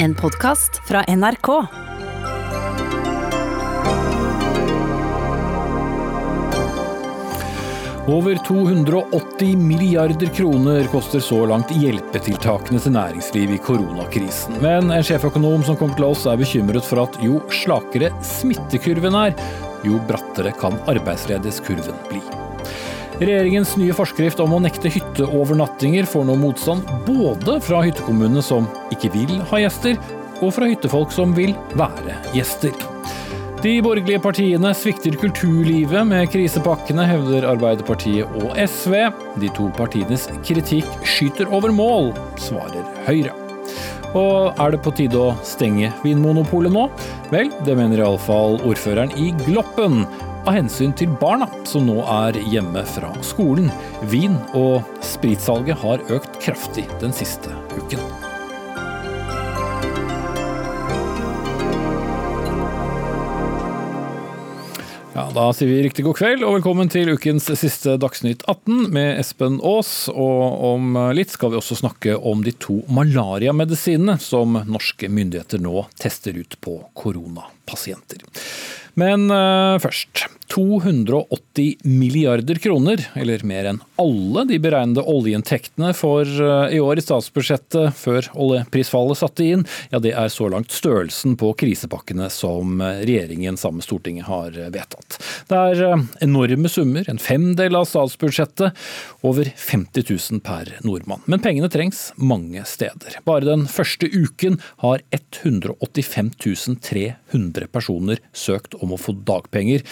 En podkast fra NRK. Over 280 milliarder kroner koster så langt hjelpetiltakene til næringsliv i koronakrisen. Men en sjeføkonom som kom til oss er bekymret for at jo slakere smittekurven er, jo brattere kan arbeidsledighetskurven bli. Regjeringens nye forskrift om å nekte hytteovernattinger får nå motstand både fra hyttekommunene som ikke vil ha gjester, og fra hyttefolk som vil være gjester. De borgerlige partiene svikter kulturlivet med krisepakkene, hevder Arbeiderpartiet og SV. De to partienes kritikk skyter over mål, svarer Høyre. Og er det på tide å stenge Vinmonopolet nå? Vel, det mener iallfall ordføreren i Gloppen. Av hensyn til barna som nå er hjemme fra skolen. Vin- og spritsalget har økt kraftig den siste uken. Ja, Da sier vi riktig god kveld og velkommen til ukens siste Dagsnytt 18 med Espen Aas. Og om litt skal vi også snakke om de to malariamedisinene som norske myndigheter nå tester ut på koronapasienter. Men uh, først. 280 milliarder kroner, eller mer enn alle de beregnede oljeinntektene for uh, i år i statsbudsjettet før oljeprisfallet satte inn, ja det er så langt størrelsen på krisepakkene som regjeringen sammen med Stortinget har vedtatt. Det er enorme summer, en femdel av statsbudsjettet, over 50 000 per nordmann. Men pengene trengs mange steder. Bare den første uken har 185 300 personer søkt om å få dagpenger,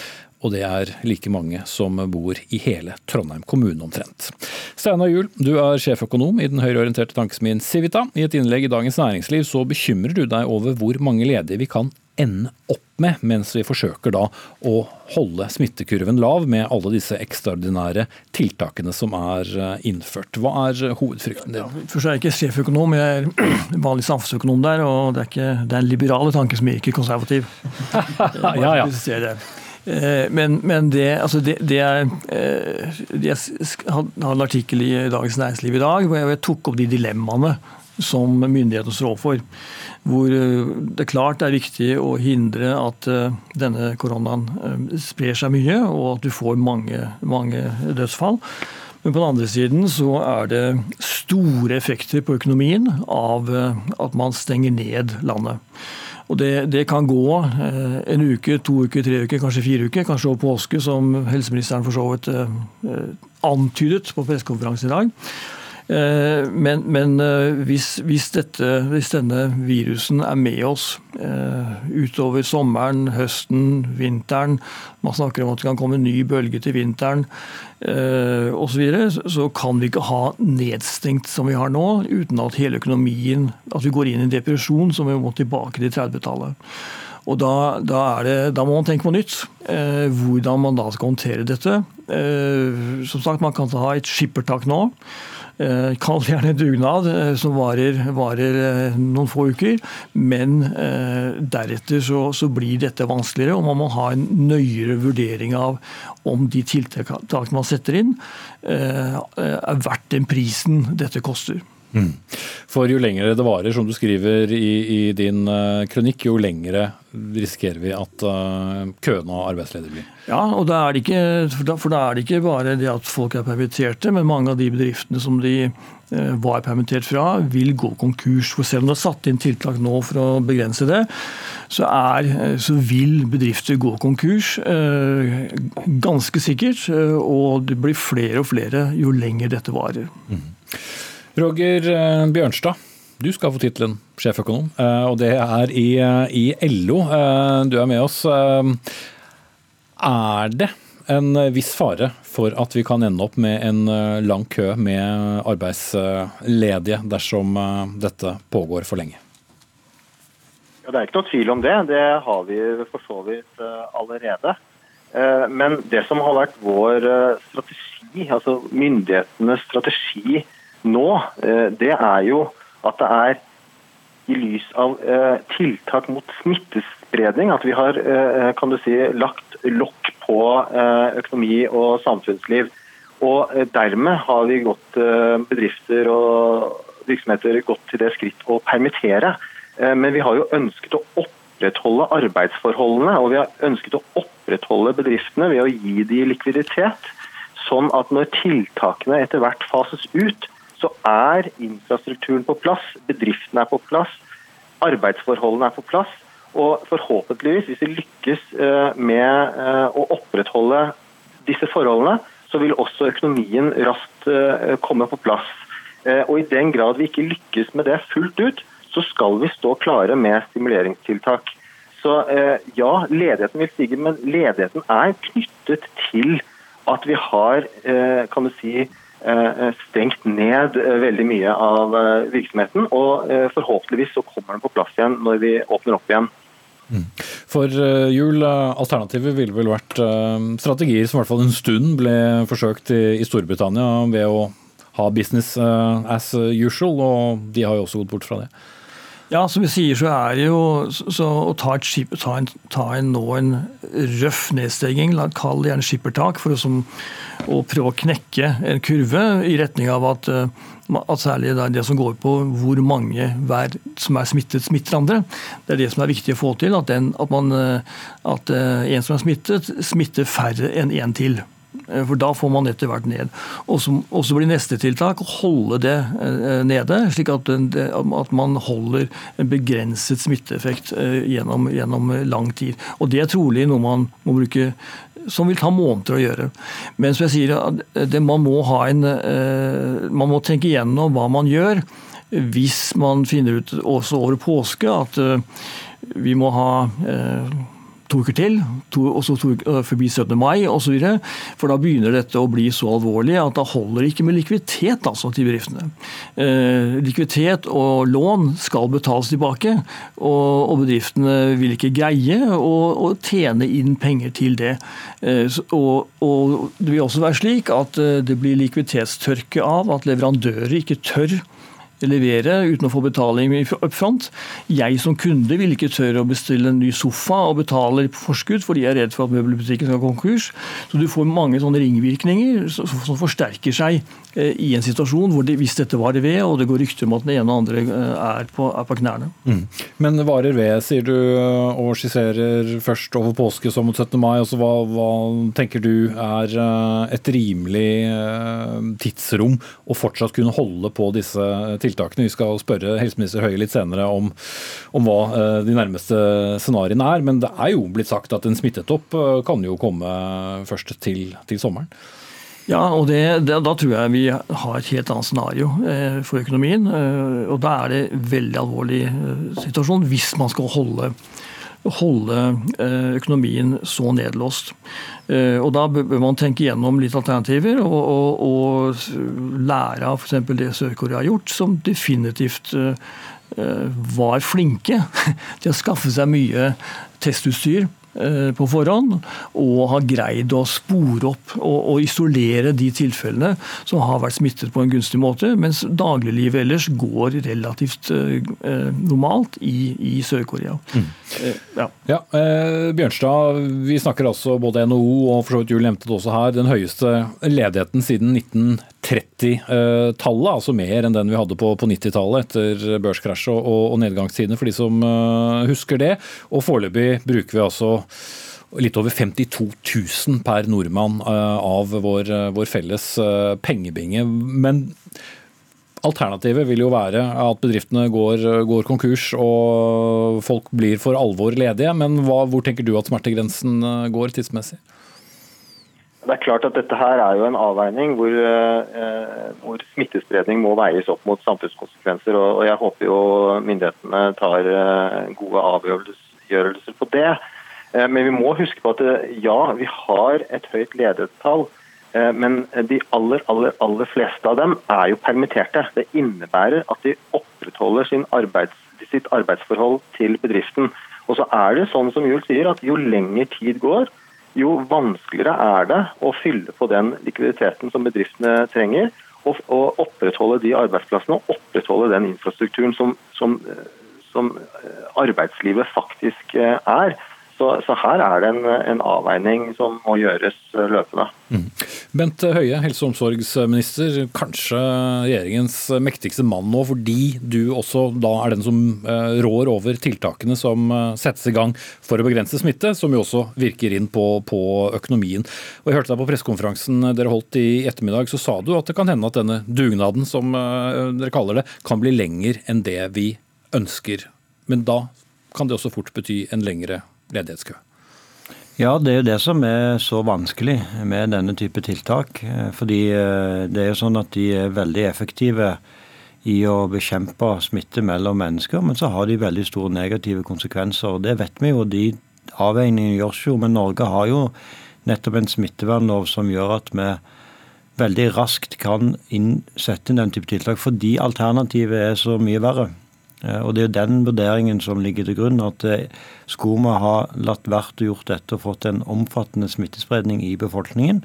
og det er like mange som bor i hele Trondheim kommune omtrent. Steinar Juel, du er sjeføkonom i den høyreorienterte tankesmien Civita. I et innlegg i Dagens Næringsliv så bekymrer du deg over hvor mange ledige vi kan ende opp med, mens vi forsøker da å holde smittekurven lav med alle disse ekstraordinære tiltakene som er innført. Hva er hovedfrykten din? Ja, først er jeg ikke sjeføkonom, jeg er vanlig samfunnsøkonom der. Og det er, ikke, det er en liberale tanke som er ikke konservativ. ja, ja. Men, men det, altså det, det er Jeg har en artikkel i Dagens Næringsliv i dag hvor jeg tok opp de dilemmaene som myndighetene står overfor. Hvor det klart er viktig å hindre at denne koronaen sprer seg mye, og at du får mange, mange dødsfall. Men på den andre siden så er det store effekter på økonomien av at man stenger ned landet. Og det, det, kan gå en uke, to uker, tre uker, kanskje fire uker. Kanskje over påske, som helseministeren for så vidt antydet på pressekonferansen i dag. Men, men hvis, hvis, dette, hvis, denne virusen er med oss utover sommeren, høsten, vinteren Man snakker om at det kan komme en ny bølge til vinteren osv. Så, videre, så kan vi ikke ha nedstengt som vi har nå, uten at hele økonomien At vi går inn i en depresjon som vi må tilbake til 30-tallet. Og da, da, det, da, må man tenke på nytt. Eh, hvordan man da skal håndtere dette. Eh, som sagt, Man kan ha et skippertak nå. Eh, Kall det gjerne dugnad som varer, varer, noen få uker. Men eh, deretter så, så, blir dette vanskeligere, og man må ha en nøyere vurdering av om de tiltakene man setter inn, eh, er verdt den prisen dette koster. Mm. For jo lengre det varer, som du skriver i, i din uh, kronikk, jo lengre risikerer vi at uh, køene av arbeidsledige blir. Ja, og da er det ikke, for da, for da er det ikke bare det at folk er permitterte, men mange av de bedriftene som de uh, var permittert fra, vil gå konkurs. For selv om det er satt inn tiltak nå for å begrense det, så, er, så vil bedrifter gå konkurs. Ganske sikkert. Og det blir flere og flere jo lenger dette varer. Mm. Roger Bjørnstad, du skal få tittelen sjeføkonom, og det er i, i, LO. Du er med oss. Er det en viss fare for at vi kan ende opp med en lang kø med arbeidsledige dersom dette pågår for lenge? Ja, det er ikke noe tvil om det. Det har vi for så vidt allerede. Men det som har vært vår strategi, altså myndighetenes strategi nå, det er jo at det er i lys av tiltak mot smittespredning at vi har kan du si, lagt lokk på økonomi og samfunnsliv. Og dermed har vi gått bedrifter og virksomheter gått til det skritt å permittere. Men vi har jo ønsket å opprettholde arbeidsforholdene, og vi har ønsket å opprettholde bedriftene ved å gi de likviditet. Sånn at når tiltakene etter hvert fases ut, så er infrastrukturen på plass, bedriftene er på plass, arbeidsforholdene er på plass. Og forhåpentligvis, hvis vi lykkes eh, med eh, å opprettholde disse forholdene, så vil også økonomien raskt eh, komme på plass. Og i den grad vi ikke lykkes med det fullt ut, så skal vi stå klare med stimuleringstiltak. Så ja, ledigheten vil stige, men ledigheten er knyttet til at vi har kan du si, stengt ned eh, veldig mye av eh, virksomheten. Og forhåpentligvis så kommer den på plass igjen når vi åpner opp igjen. Mm. For jul, alternativet ville vel vært strategier som i hvert fall en stund ble forsøkt i Storbritannia ved å ha business as usual, og de har jo også gått bort fra det. Ja, som vi sier, så er det jo så å ta, et skip, ta, en, ta en, nå en røff nedstenging, kall det gjerne skippertak, for å, som, å, prøve å knekke en kurve i retning av at, eh, at særlig det, det som går på hvor mange hver som er smittet, smitter andre. Det er det som er viktig å få til. At, den, at, man, eh, at eh, en som er smittet, smitter færre enn en til. Eh, for da får man etter hvert ned. Og så blir neste tiltak å holde det eh, nede, slik at, at man holder en begrenset smitteeffekt eh, gjennom, gjennom, lang tid. Og Det er trolig noe man må bruke som vil ta måneder å gjøre. Men som jeg sier, det, man, må en, man må tenke igjennom hva man gjør hvis man finner ut også over påske at vi må ha to uker til, og så to uker forbi 17. mai osv. For da begynner dette å bli så alvorlig at da holder det ikke med likviditet altså, til bedriftene. Eh, likviditet og lån skal betales tilbake, og, og bedriftene vil ikke greie å, tjene inn penger til det. Eh, og, og det vil også være slik at eh, det blir likviditetstørke av at leverandører ikke tør levere uten å få betaling up front. Jeg som kunde vil ikke tørre å bestille en ny sofa og betale på forskudd fordi jeg er redd for at møbelbutikken skal ha konkurs. Så du får mange sånne ringvirkninger som forsterker seg eh, i en situasjon hvor det, hvis dette varer ved, og det går rykter om at den ene og andre eh, er på, er på knærne. Mm. Men varer ved, sier du, og skisserer først over påske som mot 17. mai. Altså, hva, hva tenker du er eh, et rimelig tidsrom å fortsatt kunne holde på disse tiltakene? Tiltakene. Vi skal spørre helseminister Høie litt senere om, om hva eh, de nærmeste scenarioene er. Men det er jo blitt sagt at en smittetopp eh, kan jo komme først til, til sommeren. Ja, og det, det, da tror jeg vi har et helt annet scenario eh, for økonomien. Eh, og da er det en veldig alvorlig eh, situasjon hvis man skal holde holde eh, økonomien så nedlåst. Eh, og Da bør man tenke gjennom litt alternativer og, og, og lære av f.eks. det Sør-Korea har gjort, som definitivt eh, var flinke til å skaffe seg mye testutstyr Eh, på forhånd, og har greid å spore opp og, og, isolere de tilfellene som har vært smittet på en gunstig måte, mens dagliglivet ellers går relativt eh, normalt i, i Sør-Korea. Mm. Eh, ja. ja eh, Bjørnstad, vi snakker altså både NHO og for så vidt Jul nevnte det også her, den høyeste ledigheten siden 1930-tallet, altså mer enn den vi hadde på, på 90-tallet etter børskrasjet og, og, og nedgangstidene, for de som husker det. Og foreløpig bruker vi altså litt over 52 000 per nordmann eh, av vår, eh, vår felles eh, pengebinge. Men Alternativet vil jo være at bedriftene går, går, konkurs og folk blir for alvor ledige. Men hva, hvor tenker du at smertegrensen går tidsmessig? Det er klart at Dette her er jo en avveining hvor, hvor smittespredning må veies opp mot samfunnskonsekvenser. og Jeg håper jo myndighetene tar gode avgjørelser på det. Eh, men vi må huske på at eh, ja, vi har et høyt ledighetstall. Eh, men de aller, aller, aller fleste av dem er jo permitterte. Det innebærer at de opprettholder arbeids, sitt arbeidsforhold til bedriften. Og så er det sånn som Jul sier, at jo lengre tid går, jo vanskeligere er det å fylle på den likviditeten som bedriftene trenger. Og, og opprettholde de arbeidsplassene og opprettholde den infrastrukturen som, som, som arbeidslivet faktisk er. Så, så, her er det en, en, avveining som må gjøres løpende. Mm. Bent Høie, helse- og omsorgsminister. Kanskje regjeringens mektigste mann nå, fordi du også da er den som eh, rår over tiltakene som eh, settes i gang for å begrense smitte, som jo også virker inn på, på økonomien. Og jeg hørte deg På pressekonferansen dere holdt i ettermiddag, så sa du at det kan hende at denne dugnaden, som eh, dere kaller det, kan bli lenger enn det vi ønsker. Men da kan det også fort bety en lengre ledighetskø? Ja, det er jo det som er så vanskelig med denne type tiltak. Fordi eh, det er jo sånn at de er veldig effektive i å bekjempe smitte mellom mennesker, men så har de veldig store negative konsekvenser. Det vet vi jo, de avveiningene gjøres jo. Men Norge har jo nettopp en smittevernlov som gjør at vi veldig raskt kan sette inn den type tiltak, fordi alternativet er så mye verre. Eh, og Det er jo den vurderingen som ligger til grunn. at eh, Skulle vi ha latt vært å gjort dette og fått en omfattende smittespredning i befolkningen,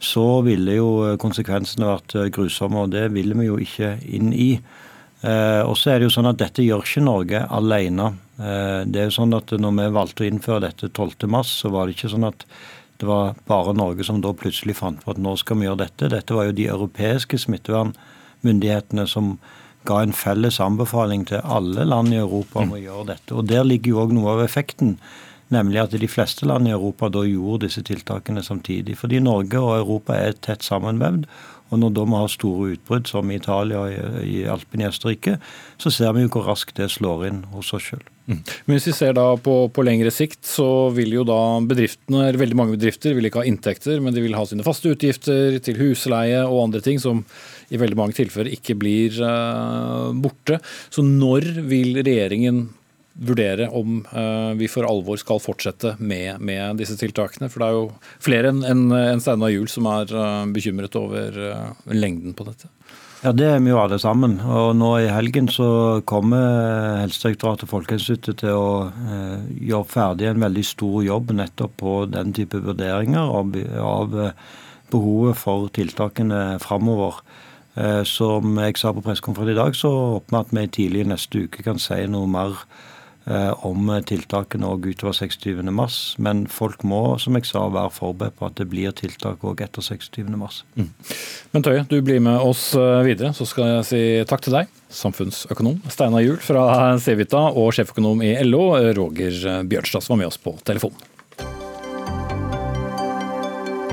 så ville jo eh, konsekvensene vært grusomme, og det ville vi jo ikke inn i. Og så er det jo sånn at Dette gjør ikke Norge alene. Det er jo sånn at når vi valgte å innføre dette 12.3, så var det ikke sånn at det var bare Norge som da plutselig fant på at nå skal vi gjøre dette. Dette var jo de europeiske smittevernmyndighetene som ga en felles anbefaling til alle land i Europa om å gjøre dette. Og Der ligger jo òg noe av effekten. Nemlig at de fleste land i Europa da gjorde disse tiltakene samtidig. Fordi Norge og Europa er tett sammenvevd. Og når da vi har store utbrudd, som i Italia og i Alpen i Østerrike, så ser vi jo hvor raskt det slår inn hos oss sjøl. Mm. Men hvis vi ser da på, på, lengre sikt, så vil jo da bedriftene, eller veldig mange bedrifter vil ikke ha inntekter, men de vil ha sine faste utgifter til husleie og andre ting som i veldig mange tilfeller ikke blir uh, borte. Så når vil regjeringen vurdere om uh, vi for alvor skal fortsette med, med, disse tiltakene? For det er jo flere enn en, en Steinar Juel som er uh, bekymret over lengden på dette. Ja, Det er vi jo alle sammen. Og nå I helgen så kommer Helsedirektoratet og Folkehelseinstituttet til å eh, gjøre ferdig en veldig stor jobb nettopp på den type vurderinger av, av behovet for tiltakene framover. Eh, som jeg sa på pressekonferansen i dag, så håper vi at vi tidlig neste uke kan si noe mer eh, om tiltakene òg utover 26.3. Men folk må, som jeg sa, være forberedt på at det blir tiltak òg etter 26.3. Mm. Men Tøye, du blir med oss eh, videre. Så skal jeg si takk til deg, samfunnsøkonom Steinar Juel fra Civita og sjeføkonom i LO, Roger Bjørnstad, som var med oss på telefonen.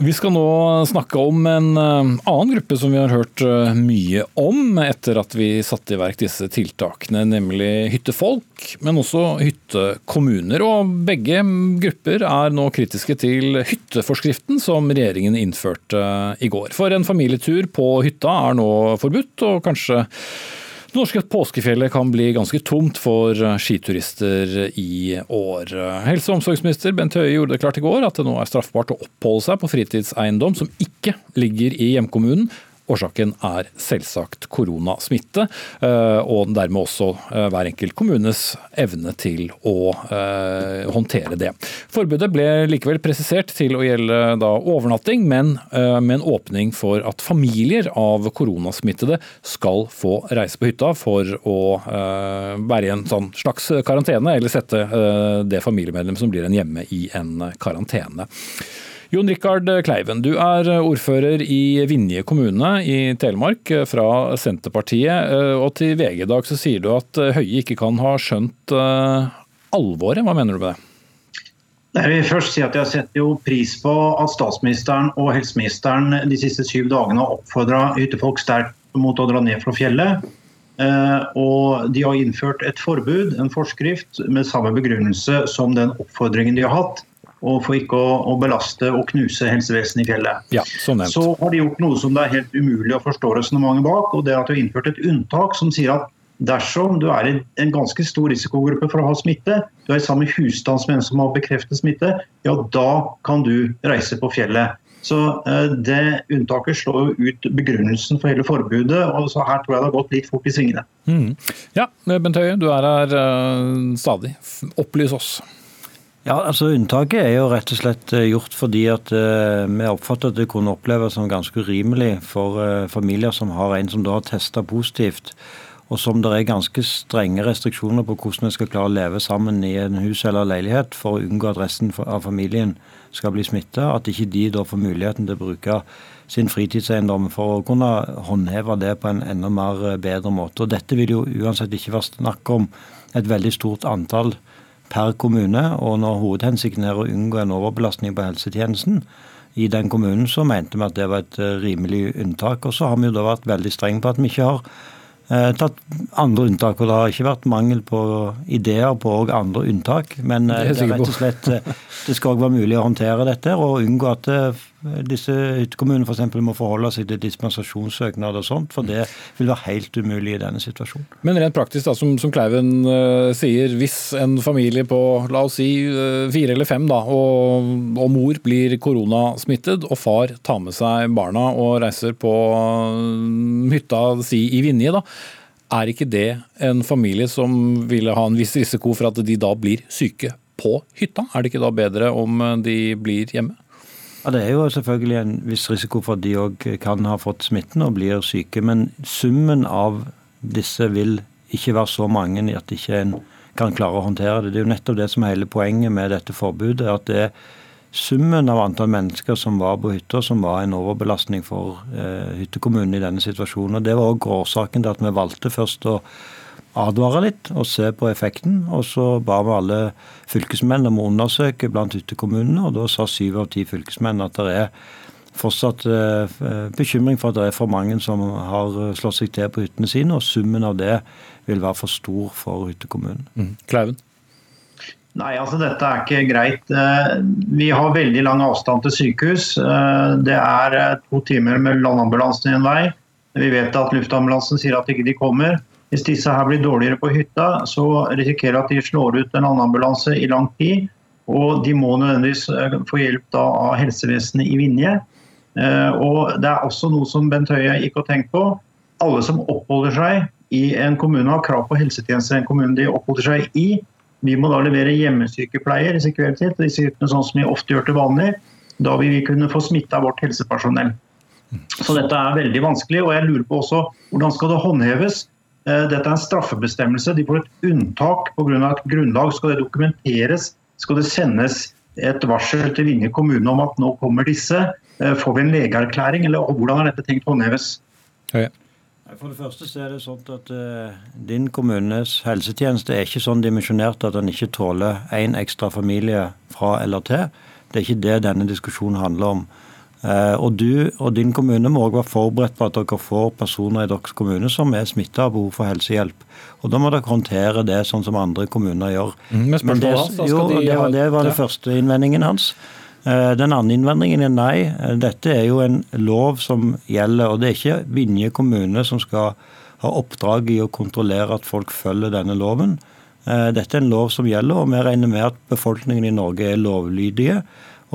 Vi skal nå snakke om en eh, annen gruppe som vi har hørt eh, mye om etter at vi satte i verk disse tiltakene, nemlig hyttefolk, men også hyttekommuner. Og begge grupper er nå kritiske til hytteforskriften som regjeringen innførte i går. For en familietur på hytta er nå forbudt, og kanskje det norske påskefjellet kan bli ganske tomt for skiturister i år. Helse- og omsorgsminister Bent Høie gjorde det klart i går at det nå er straffbart å oppholde seg på fritidseiendom som ikke ligger i hjemkommunen, Årsaken er selvsagt koronasmitte, eh, og dermed også eh, hver enkelt kommunes evne til å eh, håndtere det. Forbudet ble likevel presisert til å gjelde overnatting, men med en åpning for at familier av koronasmittede skal få reise på hytta for å være i en sånn slags karantene, eller sette det familiemedlem som blir en hjemme i en karantene. Jon Rikard Kleiven, du er ordfører i Vinje kommune i Telemark fra Senterpartiet. Og til VG i dag så sier du at Høie ikke kan ha skjønt eh, alvoret. Hva mener du med det? Jeg vil først si at jeg setter jo pris på at statsministeren og helseministeren de siste syv dagene har oppfordra hyttefolk sterkt mot å dra ned fra fjellet. Eh, og de har innført et forbud, en forskrift, med samme begrunnelse som den oppfordringen de har hatt og for ikke å, å, belaste og knuse helsevesenet i fjellet. Ja, så, så, har de gjort noe som det er helt umulig å forstå resonnementet bak, og det er at de har innført et unntak som sier at dersom du er i en ganske stor risikogruppe for å ha smitte, du er sammen med husstand som en som har bekreftet smitte, ja da kan du reise på fjellet. Så eh, Det unntaket slår ut begrunnelsen for hele forbudet, og så her tror jeg det har gått litt fort i svingene. Mm. Ja, Bent Høie, du er her uh, stadig. Opplys oss. Ja, altså Unntaket er jo rett og slett eh, gjort fordi at uh, vi oppfatter at det kunne oppleves som ganske urimelig for uh, familier som har en som da har testa positivt, og som det er ganske strenge restriksjoner på hvordan vi skal klare å leve sammen i en hus eller leilighet for å unngå at resten av familien skal bli smitta. At ikke de da får muligheten til å bruke sin fritidseiendom for å kunne håndheve det på en enda mer bedre måte. Og Dette vil jo uansett ikke være snakk om et veldig stort antall per kommune. Og når hovedhensikten er å unngå en overbelastning på helsetjenesten i den kommunen, så mente vi at det var et eh, rimelig unntak. Og så har vi jo da vært veldig strenge på at vi ikke har eh, tatt andre unntak. Og det har ikke vært mangel på ideer på andre unntak. Men eh, det, er rett og slett, eh, det skal òg være mulig å håndtere dette og unngå at disse hyttekommunene f.eks. må forholde seg til dispensasjonssøknad og sånt, for det vil være helt umulig i denne situasjonen. Men rent praktisk, da, som, som Kleiven uh, sier, hvis en familie på la oss si uh, fire eller fem da, og, og, mor blir koronasmittet, og far tar med seg barna og reiser på uh, hytta si i Vinje, da, er ikke det en familie som ville ha en viss risiko for at de da blir syke på hytta? Er det ikke da bedre om de blir hjemme? Ja, Det er jo selvfølgelig en viss risiko for at de òg kan ha fått smitten og blir syke. Men summen av disse vil ikke være så mange at ikke en kan klare å håndtere det. Det er jo nettopp det som er hele poenget med dette forbudet. At det er summen av antall mennesker som var på hytta, som var en overbelastning for eh, hyttekommunen i denne situasjonen. Og Det var òg årsaken til at vi valgte først å advare litt og se på effekten. Og så ba vi alle fylkesmenn om å undersøke blant hyttekommunene, og da sa syv av ti fylkesmenn at det er fortsatt eh, bekymring for at det er for mange som har slått seg til på hyttene sine, og summen av det vil være for stor for hyttekommunen. Mm. Kleiven? Nei, altså dette er ikke greit. Eh, vi har veldig lang avstand til sykehus. Eh, det er to timer med landambulansen i en vei. Vi vet at luftambulansen sier at ikke de kommer. Hvis disse her blir dårligere på hytta, så risikerer at de slår ut en annen ambulanse i lang tid. Og de må nødvendigvis eh, få hjelp da av helsevesenet i Vinje. Eh, og det er også noe som Bent Høie ikke har tenkt på. Alle som oppholder seg i en kommune, har krav på helsetjenester i en kommune de oppholder seg i. Vi må da levere hjemmesykepleier i sikkerhetstid til disse hyttene, sånn som vi ofte gjør til vanlig. Da vil vi kunne få smitta vårt helsepersonell. Så dette er veldig vanskelig, og jeg lurer på også hvordan skal det håndheves. Eh, dette er en straffebestemmelse. De får et unntak pga. et grunnlag. Skal det dokumenteres, skal det sendes et varsel til Vinje kommune om at nå kommer disse. Eh, får vi en legeerklæring, eller hvordan er dette tenkt håndheves? Ja. For det første så er det sånn at uh, Din kommunes helsetjeneste er ikke sånn dimensjonert at den ikke tåler én ekstra familie fra eller til. Det er ikke det denne diskusjonen handler om. Eh, og du og din kommune må også være forberedt på at dere får personer i deres kommune som er smitta og behov for helsehjelp. Og Da må dere håndtere det sånn som andre kommuner gjør. Mm, men det, jo, de det, var, det var det første innvendingen hans. Eh, den andre innvendingen er nei. Eh, dette er jo en lov som gjelder, og det er ikke Vinje kommune som skal ha oppdrag i å kontrollere at folk følger denne loven. Dette er en lov som gjelder, og vi regner med at befolkningen i Norge er lovlydige.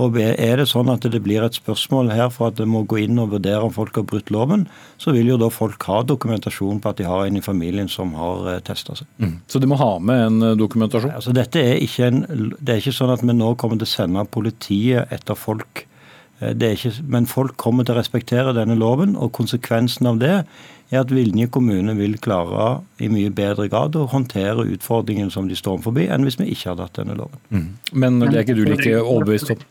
Og Er det sånn at det blir et spørsmål her for at det må gå inn og vurdere om folk har brutt loven, så vil jo da folk ha dokumentasjon på at de har en i familien som har eh, testa seg. Mm. Så de må ha med en eh, dokumentasjon? Altså dette er ikke en, det er ikke sånn at vi nå kommer til å sende politiet etter folk. Eh, ikke, men folk kommer til å respektere denne loven, og konsekvensen av det er at Vilje kommune vil klare i mye bedre grad å håndtere utfordringen som de står overfor, enn hvis vi ikke hadde hatt denne loven. Mm. Men det er ikke du like overbevist om?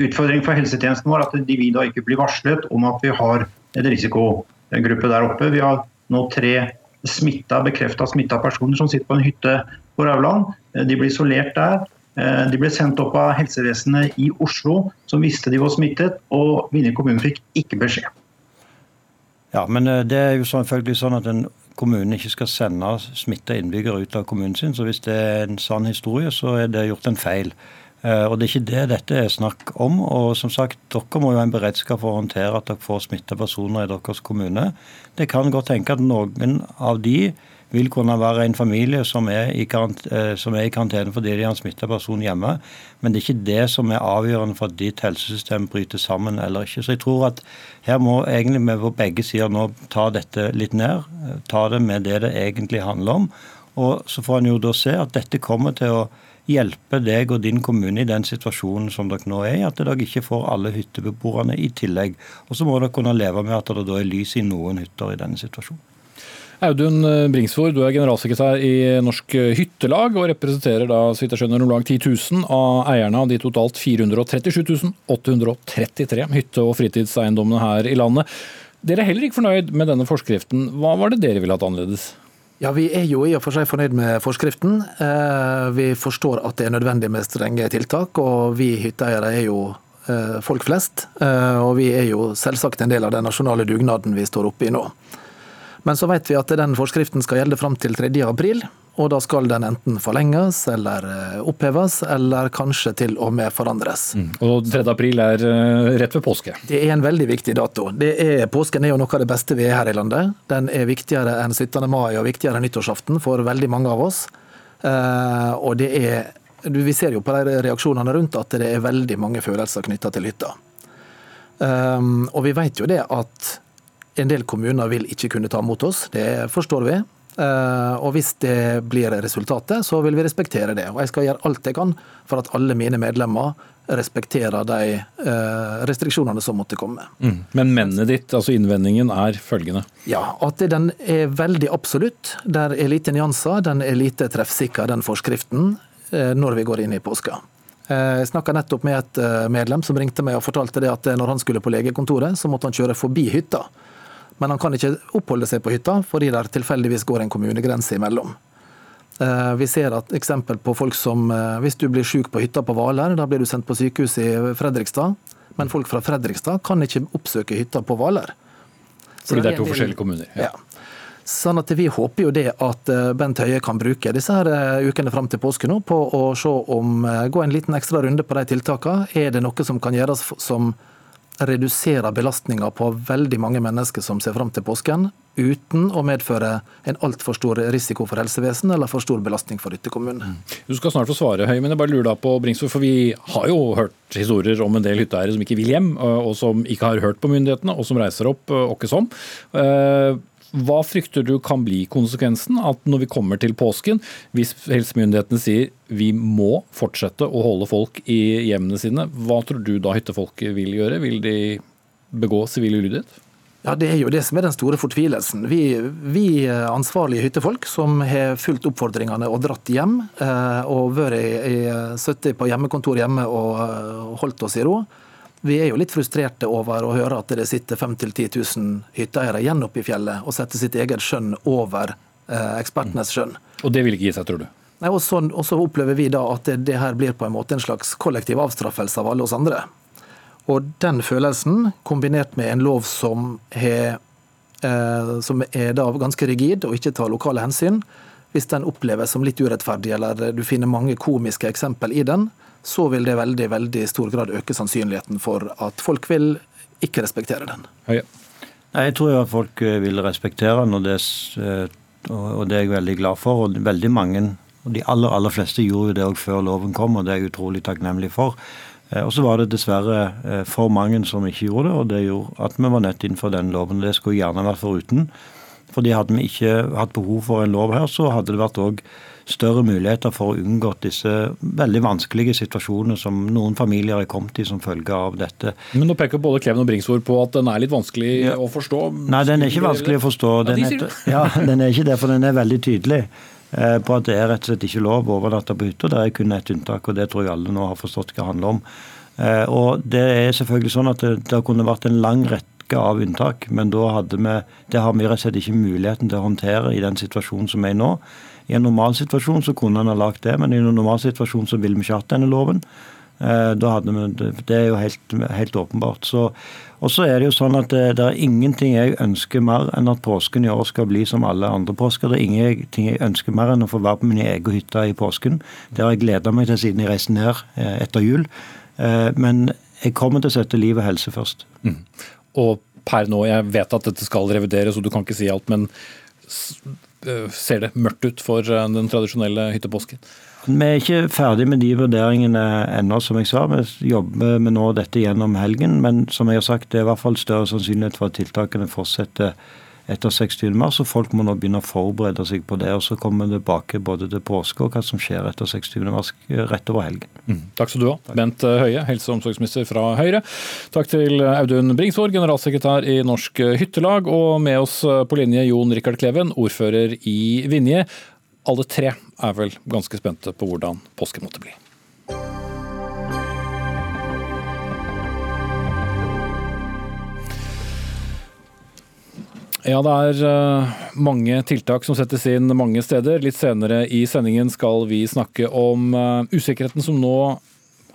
Utfordringen for helsetjenesten vår at de vil da ikke blir varslet om at vi har en risikogruppe der oppe. Vi har nå tre smitta, bekrefta smitta personer som sitter på en hytte på Rauland. De blir isolert der. De ble sendt opp av helsevesenet i Oslo, som visste de var smittet, og Vinje kommune fikk ikke beskjed. Ja, men eh, det er jo selvfølgelig sånn at en kommune ikke skal sende smitta innbyggere ut av kommunen sin. Så hvis det er en sann historie, så er det gjort en feil. Eh, og Det er ikke det dette er snakk om. og som sagt, Dere må jo ha en beredskap for å håndtere at dere får smitta personer i deres kommune. Det kan godt tenke at noen av de vil kunne være en familie som er i, eh, karantene fordi de har en smitta person hjemme. Men det er ikke det som er avgjørende for at ditt helsesystem bryter sammen eller ikke. Så jeg tror at her må egentlig vi på begge sider nå ta dette litt ned. Ta det med det det egentlig handler om. Og så får en jo da se at dette kommer til å hjelpe deg og din kommune i den situasjonen som dere nå er i, at dere ikke får alle hyttebeboerne i tillegg. Og så må dere kunne leve med at det da er lys i noen hytter i denne situasjonen. Audun Bringsvor, du er generalsekretær i Norsk Hyttelag og representerer da, så vidt jeg skjønner, om lag 10 000 av eierne av de totalt 437 833 hytte- og fritidseiendommene her i landet. Dere er heller ikke fornøyd med denne forskriften. Hva var det dere ville hatt annerledes? Ja, Vi er jo i og for seg fornøyd med forskriften. Eh, vi forstår at det er nødvendig med strenge tiltak, og vi hytteeiere er jo eh, folk flest. Eh, og vi er jo selvsagt en del av den nasjonale dugnaden vi står oppe i nå. Men så vet vi at den forskriften skal gjelde fram til 3. april. Og da skal den enten forlenges eller eh, oppheves, eller kanskje til og med forandres. Mm. Og 3. april er eh, rett ved påske? Det er en veldig viktig dato. Er, påsken er jo noe av det beste vi er her i landet. Den er viktigere enn 17. mai og viktigere enn nyttårsaften for veldig mange av oss. Eh, og det er Vi ser jo på de reaksjonene rundt at det er veldig mange følelser knytta til hytta. Og vi vet jo det at en del kommuner vil ikke kunne ta mot oss, det forstår vi. Eh, og hvis det blir resultatet, så vil vi respektere det. Og jeg skal gjøre alt jeg kan for at alle mine medlemmer respekterer de eh, restriksjonene som måtte komme. Mm. Men mennet ditt, altså innvendingen, er følgende? Ja, at den er veldig absolutt. Der er lite nyanser. Den er lite treffsikker, den forskriften, eh, når vi går inn i påska. Jeg snakka nettopp med et medlem som ringte meg og fortalte det at når han skulle på legekontoret, så måtte han kjøre forbi hytta. Men han kan ikke oppholde seg på hytta fordi det tilfeldigvis går en kommunegrense imellom. Eh, vi ser et eksempel på folk som eh, Hvis du blir syk på hytta på Hvaler, da blir du sendt på sykehus i Fredrikstad. Men folk fra Fredrikstad kan ikke oppsøke hytta på Hvaler. Fordi det er to forskjellige kommuner. Ja. ja. Sånn at Vi håper jo det at eh, Bent Høie kan bruke disse her ukene fram til påske nå på å se om, gå en liten ekstra runde på de tiltakene. Er det noe som kan gjøres som reduserer belastninga på veldig mange mennesker som ser fram til påsken, uten å medføre en altfor stor risiko for helsevesenet eller for stor belastning for hyttekommunen. Mm. Du skal snart få svare, Høy, men jeg bare lurer på Bringsvor, for vi har jo hørt historier om en del hytteeiere som ikke vil hjem, og som ikke har hørt på myndighetene, og som reiser opp åkke som. Eh, hva frykter du kan bli konsekvensen at når vi kommer til påsken, hvis helsemyndighetene sier vi må fortsette å holde folk i hjemmene sine, hva tror du da hyttefolket vil gjøre? Vil de begå sivil ulydighet? Ja, Det er jo det som er den store fortvilelsen. Vi, vi ansvarlige hyttefolk som har fulgt oppfordringene og dratt hjem, eh, og vært sittet på hjemmekontor hjemme og eh, holdt oss i ro, vi er jo litt frustrerte over å høre at det sitter 5 000-10 000 hytteeiere igjen oppe i fjellet og setter sitt eget skjønn over eh, ekspertenes skjønn. Og det vil ikke gi seg, tror du? Nei, og så, og så opplever vi da at det, det, her blir på en måte en slags kollektiv avstraffelse av alle oss andre. Og den følelsen, kombinert med en lov som, he, eh, som er da ganske rigid og ikke tar lokale hensyn, hvis den oppleves som litt urettferdig, eller du finner mange komiske eksempel i den, så vil det veldig veldig stor grad øke sannsynligheten for at folk vil ikke respektere den. Ja. Jeg tror jo at folk eh, vil respektere den, og det, eh, og det er jeg veldig glad for. og veldig mange, og De aller aller fleste gjorde det òg før loven kom, og det er jeg utrolig takknemlig for. Eh, og så var det dessverre for mange som ikke gjorde det, og det gjorde at vi var nødt innenfor den loven. Det skulle gjerne vært foruten. Fordi Hadde vi ikke hatt behov for en lov her, så hadde det vært også større muligheter for å unngå disse veldig vanskelige situasjonene som noen familier er kommet i som følge av dette. Men nå peker både Kleven og Bringsvor på at den er litt vanskelig ja. å forstå. Nei, den er ikke vanskelig å forstå. Den, er, ja, den er ikke det, for den er veldig tydelig eh, på at det er rett og slett ikke lov å overnatte på hytta. Det er kun ett unntak, og det tror jeg alle nå har forstått hva det handler om. Eh, og det er selvfølgelig sånn at det, det kunne vært en lang rekke av unntak, men da hadde vi, det har vi rett og slett ikke muligheten til å håndtere i den situasjonen som er i nå. I en normalsituasjon så kunne han ha lagt det, men i en normalsituasjon så ville vi ikke hatt denne loven. Eh, da hadde vi, Det er jo helt, helt åpenbart. Så, og så er det jo sånn at det, det, er ingenting jeg ønsker mer enn at påsken i år skal bli som alle andre påsker. Det er ingenting jeg ønsker mer enn å få være på min egen hytte i påsken. Det har jeg gleda meg til siden jeg reiste ned eh, etter jul. Eh, men jeg kommer til å sette liv og helse først. Mm. Og per nå, jeg vet at dette skal revideres, og du kan ikke si alt, men Eh, ser det mørkt ut for eh, den tradisjonelle hyttepåsken? Vi er ikke ferdig med de vurderingene ennå, som jeg sa. Vi jobber med nå dette gjennom helgen. Men som jeg har sagt, det er i hvert fall større sannsynlighet for at tiltakene fortsetter etter 60. mars, og folk må nå begynne å forberede seg på det. og Så kommer vi tilbake både til påske og hva som skjer etter 26. mars rett over helgen. Mm. Takk skal du ha, Bent Høie, helse- og omsorgsminister fra Høyre. Takk til Audun Bringsvåg, generalsekretær i Norsk Hyttelag, og med oss på linje Jon Rikard Kleven, ordfører i Vinje. Alle tre er vel ganske spente på hvordan påsken måtte bli. Ja, det er eh, mange tiltak som settes inn mange steder. Litt senere i sendingen skal vi snakke om eh, usikkerheten som nå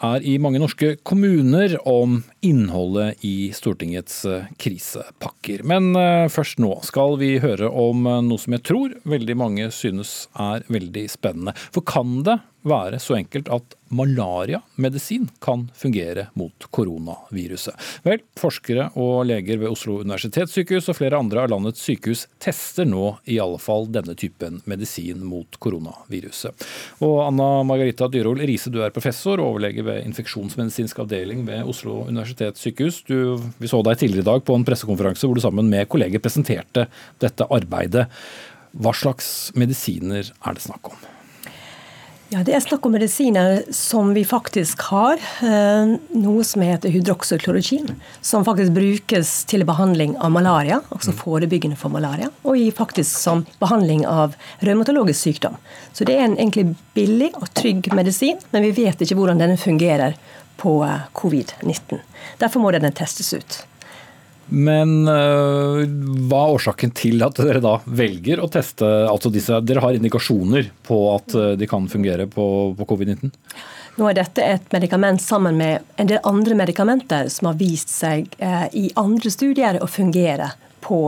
er i mange norske kommuner om innholdet i Stortingets eh, krisepakker. Men først nå skal vi høre om noe som jeg tror veldig mange synes er veldig spennende. For kan det være så enkelt at malariamedisin kan fungere mot koronaviruset. Vel, forskere og leger ved Oslo universitetssykehus og flere andre av landets sykehus tester nå i alle fall denne typen medisin mot koronaviruset. Og Anna Margarita Dyrhol Riise, du er professor og overlege ved infeksjonsmedisinsk avdeling ved Oslo universitetssykehus. Du, vi så deg tidligere i dag på en pressekonferanse hvor du sammen med kolleger presenterte dette arbeidet. Hva slags medisiner er det snakk om? Ja, Det er snakk om medisiner som vi faktisk har. Eh, noe som heter hydroksyklorogin, Som faktisk brukes til behandling av malaria, altså mm. forebyggende for malaria. Og faktisk som behandling av revmatologisk sykdom. Så det er en egentlig billig og trygg medisin, men vi vet ikke hvordan denne fungerer på eh, covid-19. Derfor må denne testes ut. Men uh, hva er årsaken til at dere da velger å teste altså disse Dere har indikasjoner på at uh, de kan fungere på, på covid-19? Nå er dette et medikament sammen med en del andre medikamenter som har vist seg uh, i andre studier å fungere på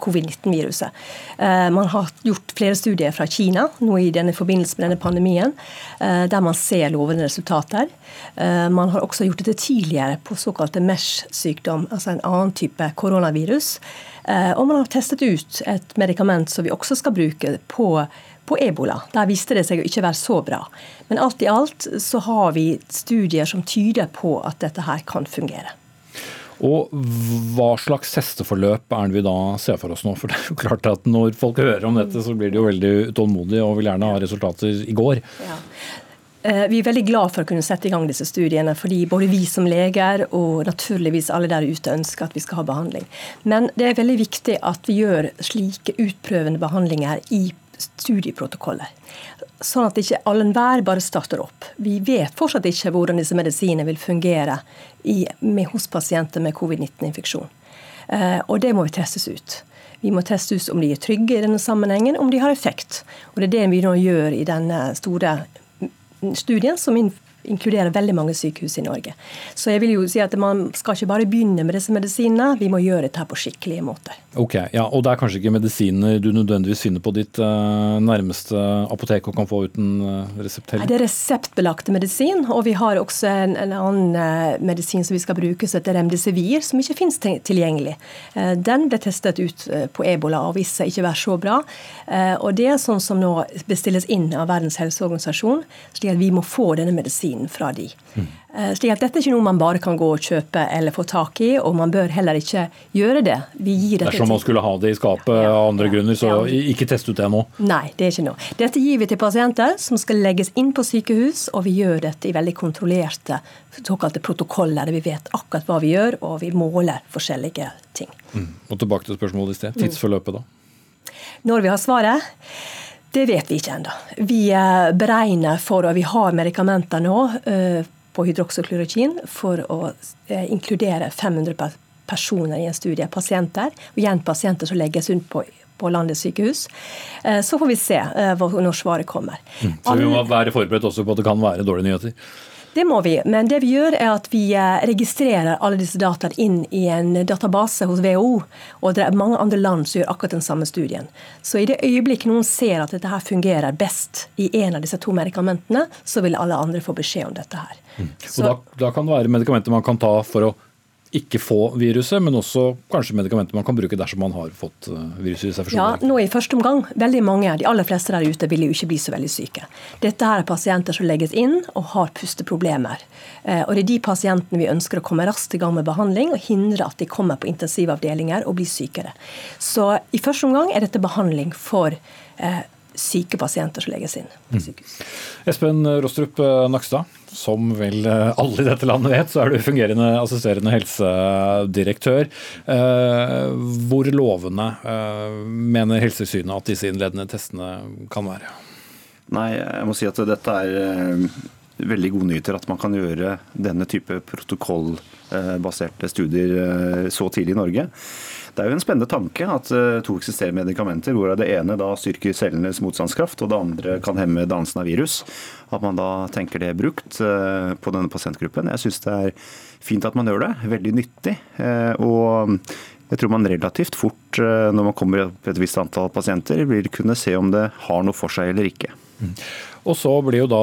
covid-19-viruset. Eh, man har gjort flere studier fra Kina nå i denne forbindelse med denne pandemien, eh, der man ser lovende resultater. Eh, man har også gjort dette tidligere på såkalte MESH-sykdom, altså en annen type koronavirus. Og man har testet ut et medikament som vi også skal bruke på på ebola. Der viste det seg å ikke være så bra. Men alt i alt så har vi studier som tyder på at dette her kan fungere. Og hva slags testeforløp er det vi da ser for oss nå? For det er jo klart at når folk hører om dette, så blir de jo veldig utålmodige og vil gjerne ha resultater i går. Ja. Eh, vi er veldig glad for å kunne sette i gang disse studiene, fordi både vi som leger og naturligvis alle der ute ønsker at vi skal ha behandling. Men det er veldig viktig at vi gjør slike utprøvende behandlinger i studieprotokoller. Sånn at ikke all enhver bare starter opp. Vi vet fortsatt ikke hvordan disse medisinene vil fungere i, med, hos pasienter med covid-19-infeksjon. Eh, og det må vi testes ut. Vi må teste ut om de er trygge i denne sammenhengen, om de har effekt. Og Det er det vi nå gjør i denne store studien som inkluderer veldig mange sykehus i Norge. Så jeg vil jo si at man skal ikke bare begynne med disse medisinene, vi må gjøre dette på skikkelige måter. Ok, ja, Og det er kanskje ikke medisiner du nødvendigvis finner på ditt uh, nærmeste apotek og kan få uten uh, resept heller? Det er reseptbelagte medisin, og vi har også en, en annen uh, medisin som vi skal bruke, som heter Remdesivir, som ikke finnes tilgjengelig. Den ble testet ut på ebola og viste seg ikke være så bra. Og det er sånn som nå bestilles inn av Verdens helseorganisasjon, slik at vi må få denne medisinen fra de. Mm. Slik at Dette er ikke noe man bare kan gå og kjøpe eller få tak i, og man bør heller ikke gjøre det. Vi gir dette Dersom man skulle ha det i skapet ja. av andre grunner, så ja. ikke test ut det nå? Nei, det er ikke noe. Dette gir vi til pasienter som skal legges inn på sykehus, og vi gjør dette i veldig kontrollerte såkalte protokoller der vi vet akkurat hva vi gjør, og vi måler forskjellige ting. Mm. Og Tilbake til spørsmålet i sted. Tidsforløpet, da? Når vi har svaret? Det vet vi ikke ennå. Vi eh, beregner for, og vi har medikamenter nå eh, på hydroksyklorokin for å eh, inkludere 500 personer i en studie, pasienter. Og igjen pasienter som legges rundt på, på landets sykehus. Så får vi se når svaret kommer. Mm. Så vi må være forberedt også på at det kan være dårlige nyheter? Det må vi, men det vi gjør er at vi eh, registrerer alle disse dataene inn i en database hos WHO. Og det er mange andre land som gjør akkurat den samme studien. Så i det øyeblikket noen ser at dette her fungerer best i en av disse to medikamentene, så vil alle andre få beskjed om dette her. Mm. Så, da, da, kan det være medikamenter man kan ta for å ikke få viruset, men også kanskje medikamenter man kan bruke dersom man har fått eh, viruset i seg. Ja, nå i første omgang, veldig mange, de aller fleste der ute vil jo ikke bli så veldig syke. Dette her er pasienter som legges inn og har pusteproblemer. Eh, Og det er de pasientene vi ønsker å komme raskt i gang med behandling og hindre at de kommer på intensivavdelinger og blir sykere. Så i første omgang er dette behandling for eh, syke pasienter som legges inn på sykehus. Espen Rostrup eh, Nakstad, som vel eh, alle i dette landet vet, så er du fungerende assisterende helsedirektør. Eh, Hvor lovende eh, mener Helsetilsynet at disse innledende testene kan være? Nei, jeg må si at dette er veldig gode nyheter at man kan gjøre denne type protokollbaserte studier så tidlig i Norge. Det er jo en spennende tanke at eh, to eksisterende medikamenter, hvorav det ene da styrker cellenes motstandskraft, og det andre kan hemme dannelsen av virus, at man da tenker det er brukt eh, på denne pasientgruppen. Jeg syns det er fint at man gjør det. Veldig nyttig. eh, Og jeg tror man relativt fort, når man kommer opp et visst antall pasienter, vil kunne se om det har noe for seg eller ikke. Og så blir jo da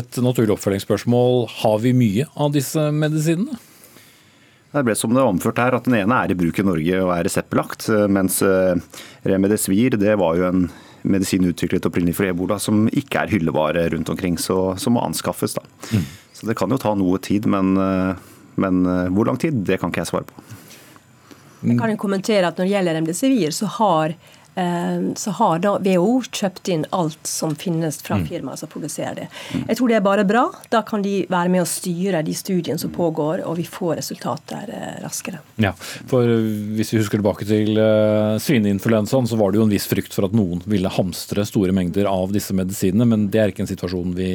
et naturlig oppfølgingsspørsmål har vi mye av disse medisinene? Det ble som det var omført her, at den ene er i bruk i Norge og er reseptbelagt, mens eh, Remedesvir det var jo en medisin utviklet opprinnelig for ebola som ikke er hyllevare rundt omkring, så, som må anskaffes. da. Så det kan jo ta noe tid, men, eh, men eh, hvor lang tid, det kan ikke jeg svare på. Jeg kan jo kommentere at Når det gjelder remdesivir, så har, eh, så har da WHO kjøpt inn alt som finnes fra firmaer som produserer det. Jeg tror det er bare bra. Da kan de være med å styre de studiene som pågår, og vi får resultater eh, raskere. Ja, for Hvis vi husker tilbake til uh, svineinfluensaen, så var det jo en viss frykt for at noen ville hamstre store mengder av disse medisinene, men det er ikke en situasjon vi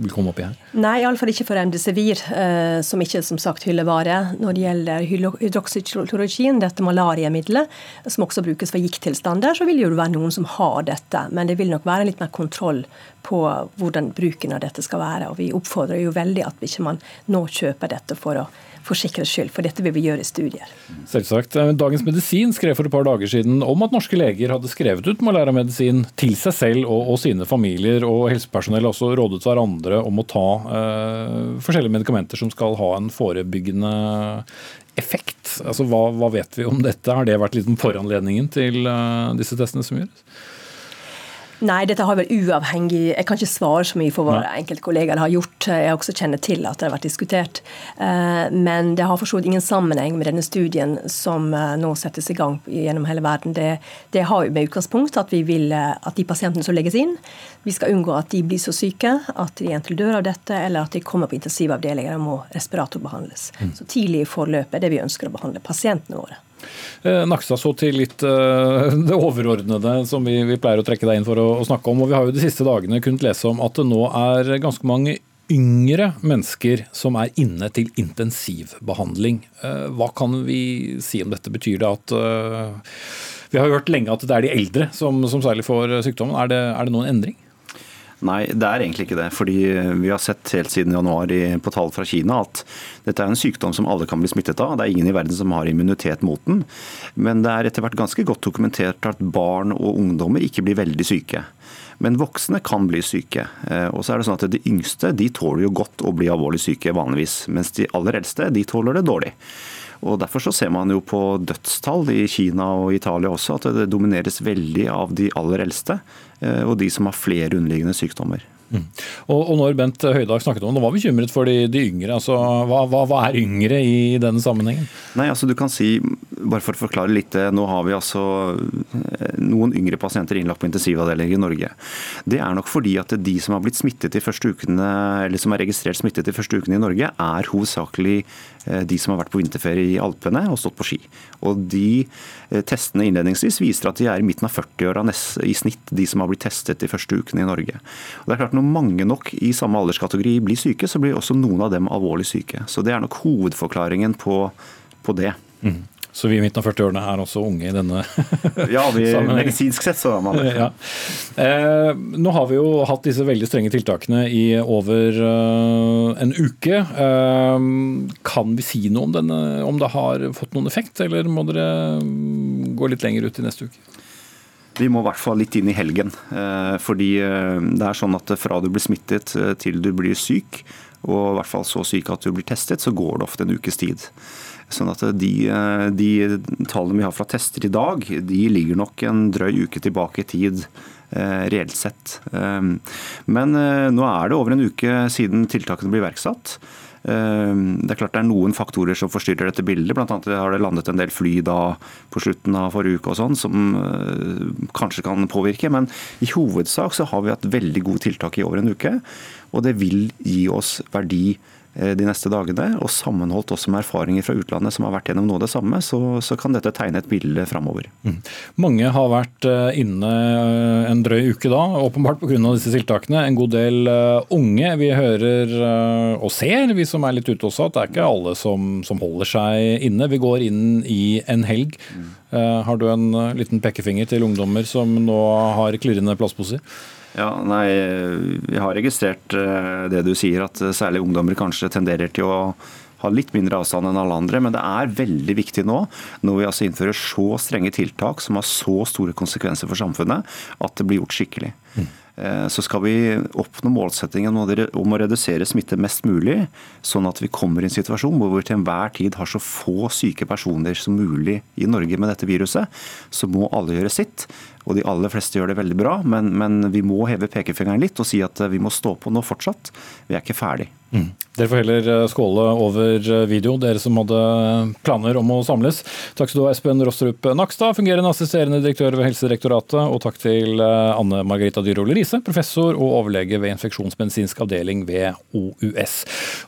vil komme opp i her. Nei, iallfall ikke for remdesivir, eh, som ikke som sagt hyllevare. Når det gjelder hydroksyklorogin, dette malariamiddelet, som også brukes for gikttilstander, så vil det jo være noen som har dette. Men det vil nok være litt mer kontroll på hvordan bruken av dette skal være. Og vi oppfordrer jo veldig at ikke man nå kjøper dette for å for sikkerhets skyld, for dette vil vi gjøre i studier. Selvsagt. Eh, Dagens Medisin skrev for et par dager siden om at norske leger hadde skrevet ut malariamedisin til seg selv og, og sine familier, og helsepersonell også rådet hverandre om å ta eh, forskjellige medikamenter som skal ha en forebyggende effekt. Altså, hva, hva vet vi om dette? Har det vært liksom foranledningen til eh, disse testene som gjøres? Nei, dette har vel uavhengig Jeg kan ikke svare så mye for hva enkelte kollegaer har gjort. Jeg også kjenner til at det har vært diskutert. Eh, Men det har for så vidt ingen sammenheng med denne studien som eh, nå settes i gang gjennom hele verden. Det, det har jo med utgangspunkt at vi vil eh, at de pasientene som legges inn, vi skal unngå at de blir så syke at de enten dør av dette, eller at de kommer på intensivavdelinger og må respiratorbehandles. Så tidlig i forløpet er det vi ønsker å behandle pasientene våre. Eh, Nakstad, så til litt eh, det overordnede som vi, vi pleier å trekke deg inn for å, å snakke om. og Vi har jo de siste dagene kunnet lese om at det nå er ganske mange yngre mennesker som er inne til intensivbehandling. Eh, Hva kan vi si om dette? Betyr det at Vi har jo hørt lenge at det er de eldre som, som særlig får sykdommen. Er det, er det noen endring? Nei, det er egentlig ikke det. fordi Vi har sett helt siden januar på tall fra Kina at dette er en sykdom som alle kan bli smittet av. Det er ingen i verden som har immunitet mot den. Men det er etter hvert ganske godt dokumentert at barn og ungdommer ikke blir veldig syke. Men voksne kan bli syke. Eh, Og så er det sånn at De yngste de tåler jo godt å bli alvorlig syke vanligvis, mens de aller eldste de tåler det dårlig. Og Derfor så ser man jo på dødstall i Kina og Italia også at det domineres veldig av de aller eldste og de som har flere underliggende sykdommer. Og, og når Bent Høydag snakket om det, var bekymret for de, de yngre. altså hva, hva, hva er yngre i denne sammenhengen? Nei, altså du kan si, bare for å forklare litt, eh, nå har vi altså eh, noen yngre pasienter innlagt på intensivavdeling i Norge. Det er nok fordi at de som har blitt smittet de første ukene, eller som er registrert smittet de første ukene i Norge, er hovedsakelig eh, de som har vært på vinterferie i Alpene og stått på ski. Og de testene innledningsvis viser at de er i midten av 40-åra i snitt, de som har blitt testet de første ukene i Norge. Og det er klart Når mange nok i samme alderskategori blir syke, så blir også noen av dem alvorlig syke. Så det er nok hovedforklaringen på, på det. Så vi i midten av 40-årene er også unge i denne Ja, vi, medisinsk sett så er man det. Ja. Eh, nå har vi jo hatt disse veldig strenge tiltakene i over eh, en uke. Eh, kan vi si noe om, denne, om det har fått noen effekt, eller må dere mm, gå litt lenger ut i neste uke? Vi må i hvert fall litt inn i helgen. eh, Fordi eh, det er sånn at fra du blir smittet eh, til du blir syk, og i hvert fall så syk at du blir testet, så går det ofte en ukes tid. Sånn at de, de tallene vi har fra tester i dag, de ligger nok en drøy uke tilbake i tid. Eh, reelt sett. Eh, men eh, nå er det over en uke siden tiltakene ble iverksatt. Det er klart det er noen faktorer som forstyrrer dette bildet. Blant annet har det landet en del fly da på slutten av forrige uke og sånn, som kanskje kan påvirke. Men i hovedsak så har vi hatt veldig gode tiltak i over en uke. Og det vil gi oss verdi Eh, de neste dagene, og sammenholdt også med erfaringer fra utlandet som har vært gjennom noe av det samme, så, så kan dette tegne et bilde framover. Mm. Mange har vært eh, inne eh, en drøy uke da, åpenbart pga. disse tiltakene. En god del unge. Vi hører og ser, vi som er litt ute også, at det er ikke alle som, som holder seg inne. Vi går inn i en helg. Mm. Har du en liten pekefinger til ungdommer som nå har klirrende plastposer? Ja, nei, Vi har registrert eh, det du sier, at eh, særlig ungdommer kanskje tenderer til å ha litt mindre avstand enn alle andre. Men det er veldig viktig nå, når vi altså innfører så strenge tiltak som har så store konsekvenser for samfunnet, at det blir gjort skikkelig. Mm. Eh, så skal vi oppnå målsettingen om å redusere smitte mest mulig, sånn at vi kommer i en situasjon hvor vi til enhver tid har så få syke personer som mulig i Norge med dette viruset, så må alle gjøre sitt og de aller fleste gjør det veldig bra, men, men vi må heve pekefingeren litt og si at vi må stå på nå fortsatt. Vi er ikke ferdig. Mm. Dere får heller eh, skåle over eh, video, dere som hadde planer om å samles. Takk skal du ha, Espen Rostrup Nakstad, fungerende assisterende direktør ved Helsedirektoratet. Og takk til eh, Anne Margarita Dyrhol Riise, professor og overlege ved infeksjonsmedisinsk avdeling ved OUS.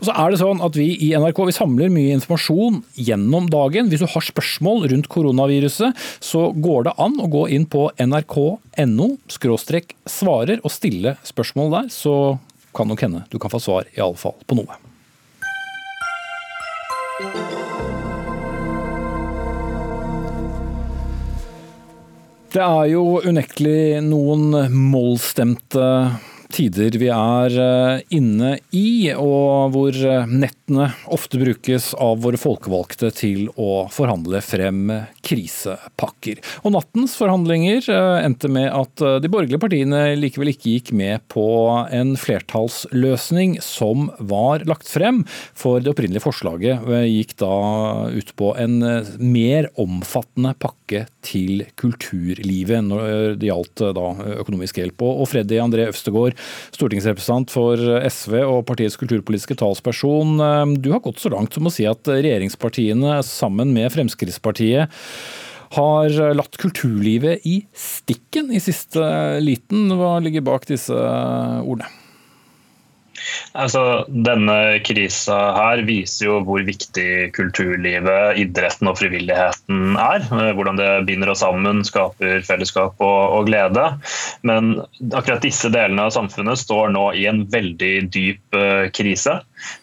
Og så er det sånn at Vi i NRK vi samler mye informasjon gjennom dagen. Hvis du har spørsmål rundt koronaviruset, så går det an å gå inn på nrk.no svarer og stille spørsmål der. Så kan nok hende du kan få svar, i alle fall på noe. Det er jo unektelig noen mollstemte tider vi er eh, inne i, og hvor eh, nettene ofte brukes av våre folkevalgte til å forhandle frem krisepakker. Og nattens forhandlinger eh, endte med at de borgerlige partiene likevel ikke gikk med på en flertallsløsning som var lagt frem, for det opprinnelige forslaget gikk da ut på en mer omfattende pakke til kulturlivet når det gjaldt da økonomisk hjelp. Og Freddy André Øvstegård, stortingsrepresentant for SV og partiets kulturpolitiske talsperson. Du har gått så langt som å si at regjeringspartiene sammen med Fremskrittspartiet har latt kulturlivet i stikken i siste liten. Hva ligger bak disse ordene? Altså, denne krisa her viser jo hvor viktig kulturlivet, idretten og frivilligheten er. Hvordan det binder oss sammen, skaper fellesskap og, og, glede. Men akkurat disse delene av samfunnet står nå i en veldig dyp uh, krise.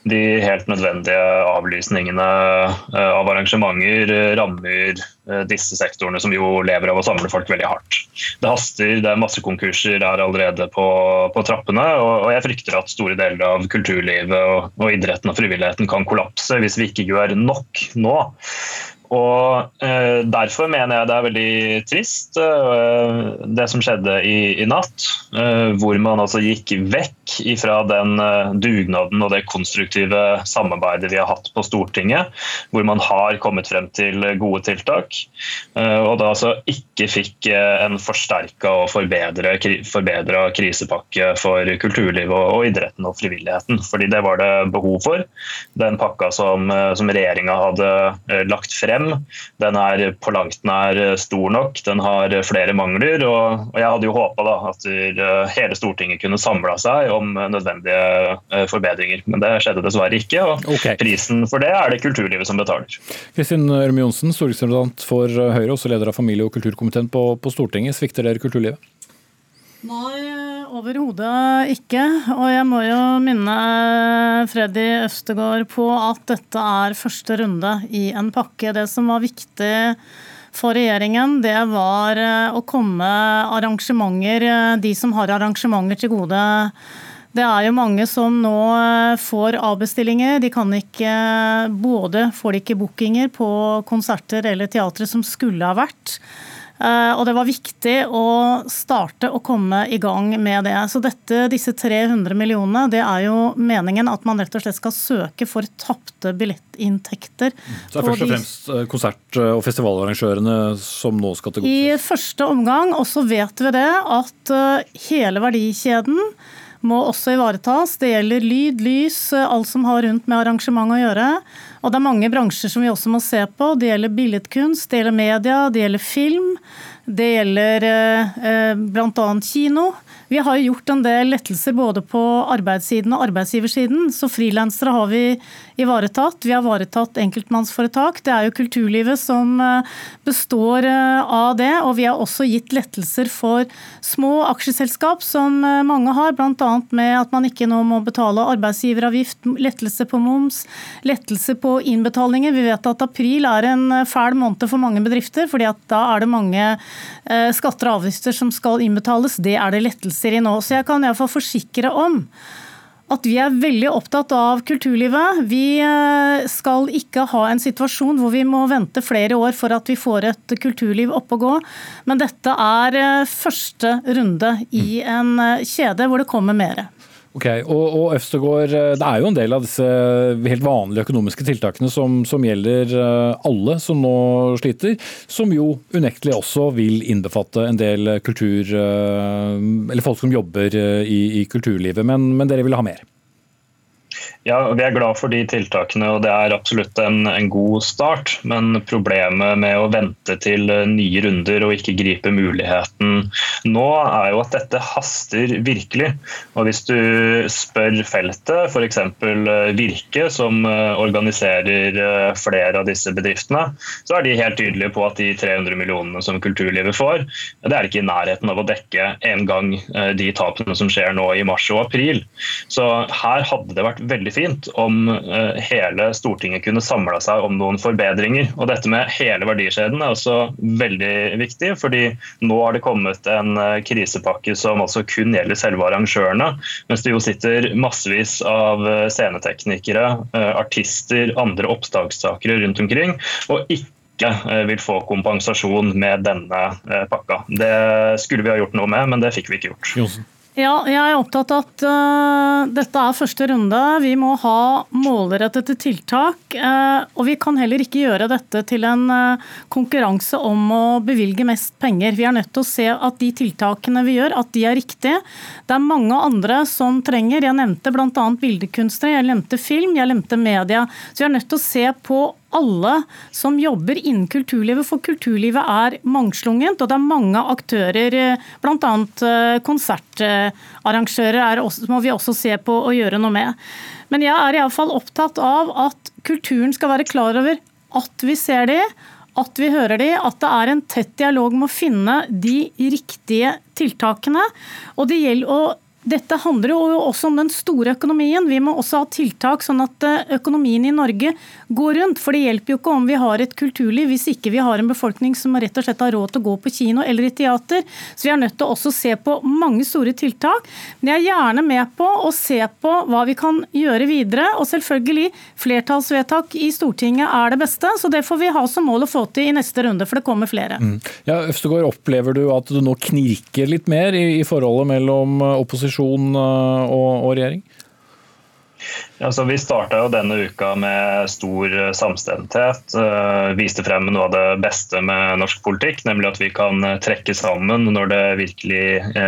De helt nødvendige avlysningene uh, av arrangementer uh, rammer disse sektorene som jo lever av å samle folk veldig hardt. Det haster, det er masse konkurser er allerede på, på trappene, og jeg frykter at store deler av kulturlivet og, og idretten og frivilligheten kan kollapse hvis vi ikke gjør nok nå. Og eh, Derfor mener jeg det er veldig trist eh, det som skjedde i, i natt. Eh, hvor man altså gikk vekk ifra den eh, dugnaden og det konstruktive samarbeidet vi har hatt på Stortinget. Hvor man har kommet frem til gode tiltak. Eh, og da altså ikke fikk eh, en forsterka og forbedra krisepakke for kulturlivet og, og, idretten og frivilligheten. Fordi det var det behov for. Den pakka som, som regjeringa hadde lagt frem frem. Den er på langt nær stor nok, den har flere mangler. og, Jeg hadde jo håpa at eh, hele Stortinget kunne samla seg om nødvendige eh, forbedringer. Men det skjedde dessverre ikke, og okay. prisen for det er det kulturlivet som betaler. Kristin Ørme Johnsen, stortingsrepresentant for Høyre, også leder av familie- og kulturkomiteen på, på Stortinget. Svikter dere kulturlivet? Nei, overhodet ikke. Og jeg må jo minne Freddy Østegård på at dette er første runde i en pakke. Det som var viktig for regjeringen, det var eh, å komme arrangementer, eh, de som har arrangementer til gode. Det er jo mange som nå eh, får avbestillinger. De kan ikke både får de ikke bookinger på konserter eller teatre som skulle ha vært. Eh, og det var viktig å starte å komme i gang med det. Så dette, disse 300 millionene, det er jo meningen at man rett og slett skal søke for tapte billettinntekter. Så det er først og fremst eh, konsert- og festivalarrangørene som nå skal til gode? I første omgang, og så vet vi det, at hele verdikjeden må også ivaretas. Det gjelder lyd, lys, alt som har rundt med arrangement å gjøre. Og det er mange bransjer som vi også må se på. Det gjelder billedkunst, det gjelder media, det gjelder film. Det gjelder eh, bl.a. kino. Vi har gjort en del lettelser både på arbeidssiden og arbeidsgiversiden. Så frilansere har vi ivaretatt. Vi har ivaretatt enkeltmannsforetak. Det er jo kulturlivet som eh, består eh, av det. Og vi har også gitt lettelser for små aksjeselskap, som eh, mange har. Bl.a. med at man ikke nå må betale arbeidsgiveravgift, lettelse på moms, lettelse på innbetalinger. Vi vet at april er en fæl måned for mange bedrifter, fordi at da er det mange skatter og avgifter som skal innbetales. Det er det lettelser i nå. Så jeg kan iallfall forsikre om at vi er veldig opptatt av kulturlivet. Vi eh, skal ikke ha en situasjon hvor vi må vente flere år for at vi får et kulturliv opp og gå. Men dette er eh, første runde i en eh, kjede hvor det kommer mer. Ok, og, og Øvstegård, eh, Det er jo en del av disse helt vanlige økonomiske tiltakene som, som, gjelder eh, alle som nå sliter, som jo unektelig også vil innbefatte en del kultur, eh, eller folk som jobber i, i kulturlivet. Men, men dere vil ha mer? Ja, Vi er glad for de tiltakene, og det er absolutt en, en, god start. Men problemet med å vente til nye runder og ikke gripe muligheten nå, er jo at dette haster virkelig. Og Hvis du spør feltet, f.eks. Virke, som organiserer flere av disse bedriftene, så er de helt tydelige på at de 300 millionene som kulturlivet får, det er ikke i nærheten av å dekke en gang de tapene som skjer nå i mars og april. Så her hadde det vært veldig fint om eh, hele Stortinget kunne samla seg om noen forbedringer. Og Dette med hele verdikjeden er også veldig viktig, fordi nå har det kommet en eh, krisepakke som altså kun gjelder selve arrangørene, mens det jo sitter massevis av eh, sceneteknikere, artister, andre opptakstakere rundt omkring. og ikke vil få kompensasjon med denne pakka. Det skulle vi ha gjort noe med, men det fikk vi ikke gjort. Johnsen. Ja, jeg er opptatt av at uh, dette er første runde. Vi må ha målrettede tiltak. Uh, og vi kan heller ikke gjøre dette til en uh, konkurranse om å bevilge mest penger. Vi er nødt til å se at de tiltakene vi gjør, at de er riktige. Det er mange andre som trenger. Jeg nevnte bl.a. bildekunstnere, jeg nevnte film, jeg nevnte media. Så vi er nødt til å se på alle som jobber innen kulturlivet, for kulturlivet er mangslungent. Og det er mange aktører, bl.a. Eh, konsertarrangører er også, må vi også se på og gjøre noe med. Men jeg er iallfall opptatt av at kulturen skal være klar over at vi ser de, at vi hører de, at det er en tett dialog med å finne de riktige tiltakene. Og det gjelder å dette handler jo også om den store økonomien. Vi må også ha tiltak sånn at eh, økonomien i Norge går rundt. For det hjelper jo ikke om vi har et kulturliv hvis ikke vi har en befolkning som rett og slett har råd til å gå på kino eller i teater. Så vi er nødt til å også se på mange store tiltak. Men jeg er gjerne med på å se på hva vi kan gjøre videre. Og selvfølgelig, flertallsvedtak i Stortinget er det beste. Så det får vi ha som mål å få til i neste runde, for det kommer flere. Mm. Ja, Øvstegård, opplever du at du nå knirker litt mer i, i forholdet mellom opposisjon opposisjon eh, og, og regjering? Ja, vi starta denne uka med stor eh, samstemthet. Uh, viste frem noe av det beste med norsk politikk, nemlig at vi kan eh, trekke sammen når det virkelig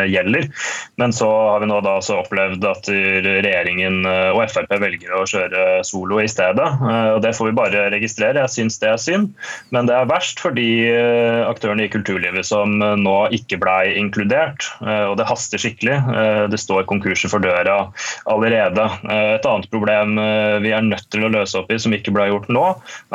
gjelder. Men så har vi nå da også opplevd at regjeringen og Frp velger å kjøre solo i stedet. Og Det får vi bare registrere. Jeg syns det er synd, men det er verst for de aktørene i kulturlivet som nå ikke blei inkludert. Og det haster skikkelig. Det står konkurser for døra allerede. Et annet problem problem eh, vi er nødt til å løse opp i, som ikke ble gjort nå,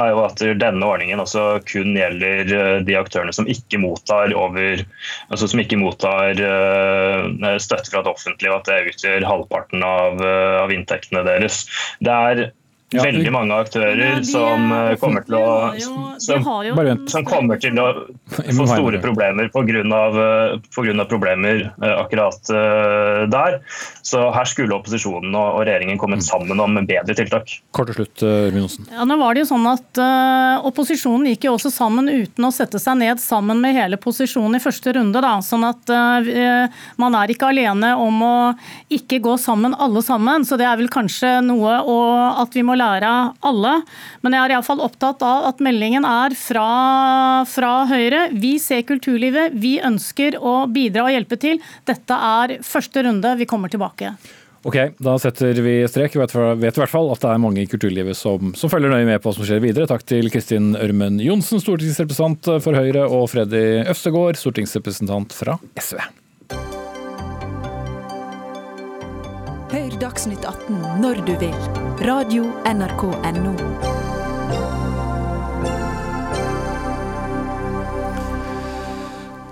er jo at denne ordningen også kun gjelder eh, de aktørene som ikke mottar, over, altså som ikke mottar eh, støtte fra det offentlige, og at det utgjør halvparten av, av inntektene deres. Det er ja, veldig mange aktører de, som eh, kommer til å som, som, kommer til å få store problemer pga. Eh, problemer eh, akkurat der. Så her skulle opposisjonen og regjeringen kommet mm. sammen om bedre tiltak. Kort til slutt, Rune Ja, nå var det jo sånn at uh, Opposisjonen gikk jo også sammen uten å sette seg ned sammen med hele posisjonen i første runde. Da. Sånn at uh, man er ikke alene om å ikke gå sammen alle sammen. Så det er vel kanskje noe å, at vi må lære alle. Men jeg er iallfall opptatt av at meldingen er fra, fra Høyre. Vi ser kulturlivet, vi ønsker å bidra og hjelpe til. Dette er første runde, vi kommer tilbake. Ok, Da setter vi strek. Vi vet, i hvert fall at det er mange i kulturlivet som, som, følger nøye med på hva som skjer videre. Takk til Kristin Ørmen Johnsen, stortingsrepresentant for Høyre, og Freddy Øvstegård, stortingsrepresentant fra SV. Dagsnytt 18 når du vil. Radio NRK Radio.nrk.no.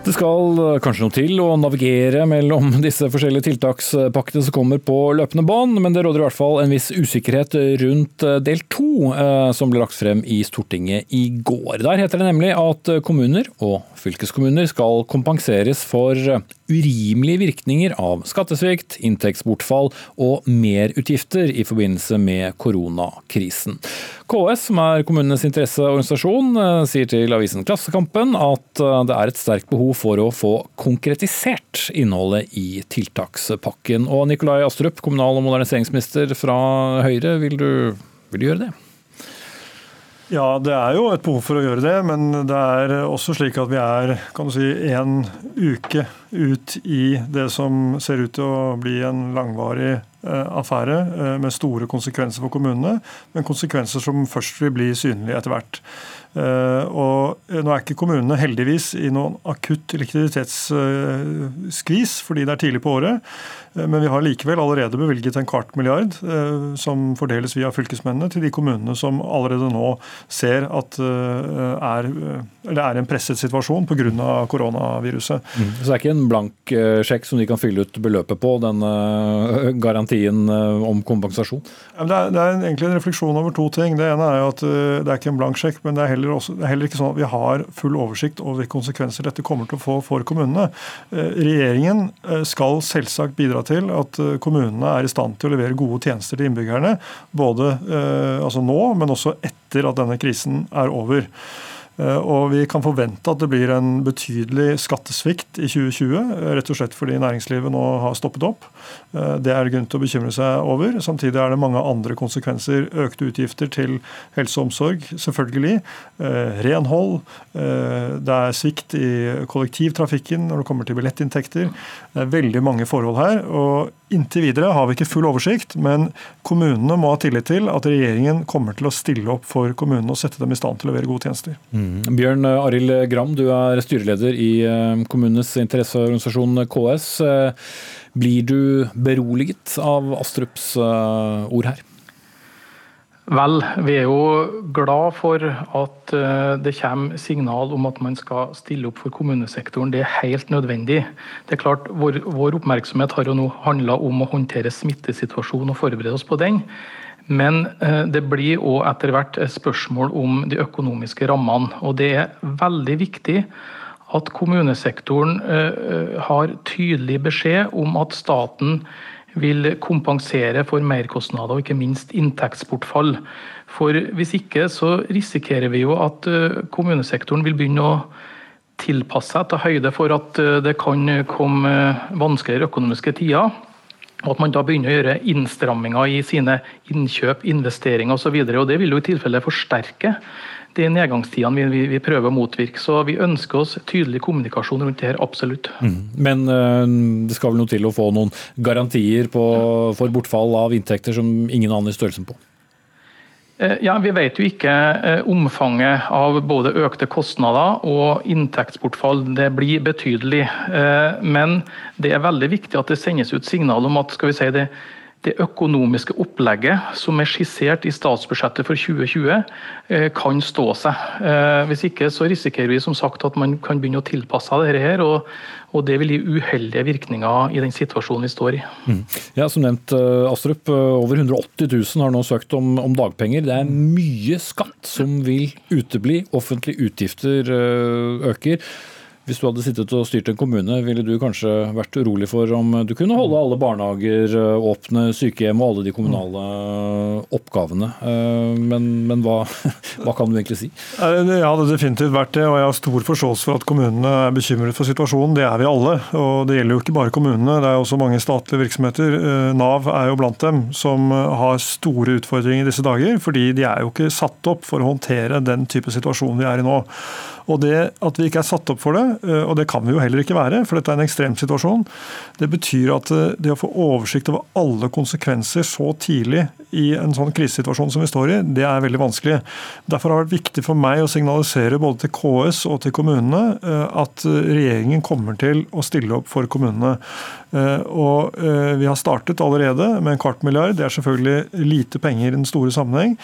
Det skal eh, kanskje noe til å navigere mellom disse forskjellige tiltakspakkene som kommer på løpende bånd, men det råder i hvert fall en viss usikkerhet rundt eh, del to, eh, som ble lagt frem i Stortinget i går. Der heter det nemlig at kommuner og fylkeskommuner skal kompenseres for urimelige virkninger av skattesvikt, inntektsbortfall og merutgifter i forbindelse med koronakrisen. KS, som er kommunenes interesseorganisasjon, sier til avisen Klassekampen at det er et sterkt behov for å få konkretisert innholdet i tiltakspakken. Og Nikolai Astrup, kommunal- og moderniseringsminister fra Høyre, vil du, vil du gjøre det? Ja, det er jo et behov for å gjøre det, men det er også slik at vi er kan du si, en uke ut i det som ser ut til å bli en langvarig affære eh, med store konsekvenser for kommunene, men konsekvenser som først vil bli synlige etter hvert. Eh, og nå er ikke kommunene heldigvis i noen akutt likviditetsskvis fordi det er tidlig på året, eh, men vi har likevel allerede bevilget en kvart milliard eh, som fordeles via fylkesmennene til de kommunene som allerede nå ser at er, er en presset situasjon pga. koronaviruset. Mm. Så det er ikke en blank sjekk som de kan fylle ut beløpet på, denne garantien om kompensasjon? Det er, det er egentlig en refleksjon over to ting. Det ene er jo at det er ikke en blank sjekk, men det er heller også, det er heller ikke sånn at vi har full oversikt over hvilke konsekvenser dette kommer til å få for kommunene. Eh, regjeringen eh, skal selvsagt bidra til at eh, kommunene er i stand til å levere gode tjenester til innbyggerne, både altså nå, men også etter at denne krisen er over. Eh, og vi kan forvente at det blir en betydelig skattesvikt i 2020, rett og slett fordi næringslivet nå har stoppet opp. Eh, det er det grunn til å bekymre seg over. Samtidig er det mange andre konsekvenser. Økte utgifter til helse og omsorg, selvfølgelig. Eh, renhold. Det er svikt i kollektivtrafikken når det kommer til billettinntekter. Det er veldig mange forhold her. og Inntil videre har vi ikke full oversikt, men kommunene må ha tillit til at regjeringen kommer til å stille opp for kommunene og sette dem i stand til å levere gode tjenester. Mm. Bjørn Arild Gram, du er styreleder i eh, kommunenes interesseorganisasjon KS. Eh, blir du beroliget av Astrups eh, ord her? Vel, vi er jo glad for at eh, det kommer signal om at man skal stille opp for kommunesektoren. Det er helt nødvendig. Det er klart, Vår, vår oppmerksomhet har jo nå handla om å håndtere smittesituasjonen og forberede oss på den. Men eh, det blir òg etter hvert spørsmål om de økonomiske rammene. Og det er veldig viktig at kommunesektoren eh, har tydelig beskjed om at staten vil kompensere for merkostnader og ikke minst inntektsbortfall. For Hvis ikke så risikerer vi jo at eh, kommunesektoren vil begynne å tilpasse seg, ta høyde for at eh, det kan komme vanskeligere økonomiske tider. Og at man da begynner å gjøre innstramminger i sine innkjøp, investeringer osv. Det vil jo i tilfelle forsterke de nedgangstidene vi, vi, vi, prøver å motvirke. Så vi ønsker oss tydelig kommunikasjon rundt det her, absolutt. Mm. Men uh, det skal vel noe til å få noen garantier på, for bortfall av inntekter som ingen aner størrelsen på? Eh, ja, Vi vet jo ikke eh, omfanget av både økte kostnader og inntektsbortfall. Det blir betydelig. Men det er veldig viktig at det sendes ut signal om at skal vi si det, det økonomiske opplegget som er skissert i statsbudsjettet for 2020, eh, kan stå seg. Eh, hvis ikke så risikerer vi som sagt at man kan begynne å tilpasse dette her, og, og det vil gi uheldige virkninger i den situasjonen vi står i. Mm. Ja, Som nevnt, eh, Astrup, over 180 000 har nå søkt om, om, dagpenger. Det er mye skatt som vil utebli. Offentlige utgifter øker. Hvis du hadde sittet og styrt en kommune, ville du kanskje vært urolig for om du kunne holde alle barnehager eh, åpne, sykehjem og alle de kommunale oppgavene. Eh, men, men hva, hva, kan du egentlig si? Jeg hadde definitivt vært det, og jeg har stor forståelse for at kommunene er bekymret for situasjonen. Det er vi alle. Og det gjelder jo ikke bare kommunene, det er også mange statlige virksomheter. Eh, Nav er jo blant dem, som har store utfordringer i disse dager. Fordi de er jo ikke satt opp for å håndtere den type situasjon vi er i nå. Og det At vi ikke er satt opp for det, eh, og det kan vi jo heller ikke være, for dette er en ekstremsituasjon, det betyr at eh, det å få oversikt over alle konsekvenser så tidlig i en sånn krisesituasjon som vi står i, det er veldig vanskelig. Derfor har det vært viktig for meg å signalisere både til KS og til kommunene eh, at regjeringen kommer til å stille opp for kommunene. Og Vi har startet allerede med en kvart milliard. Det er selvfølgelig lite penger i den store sammenheng.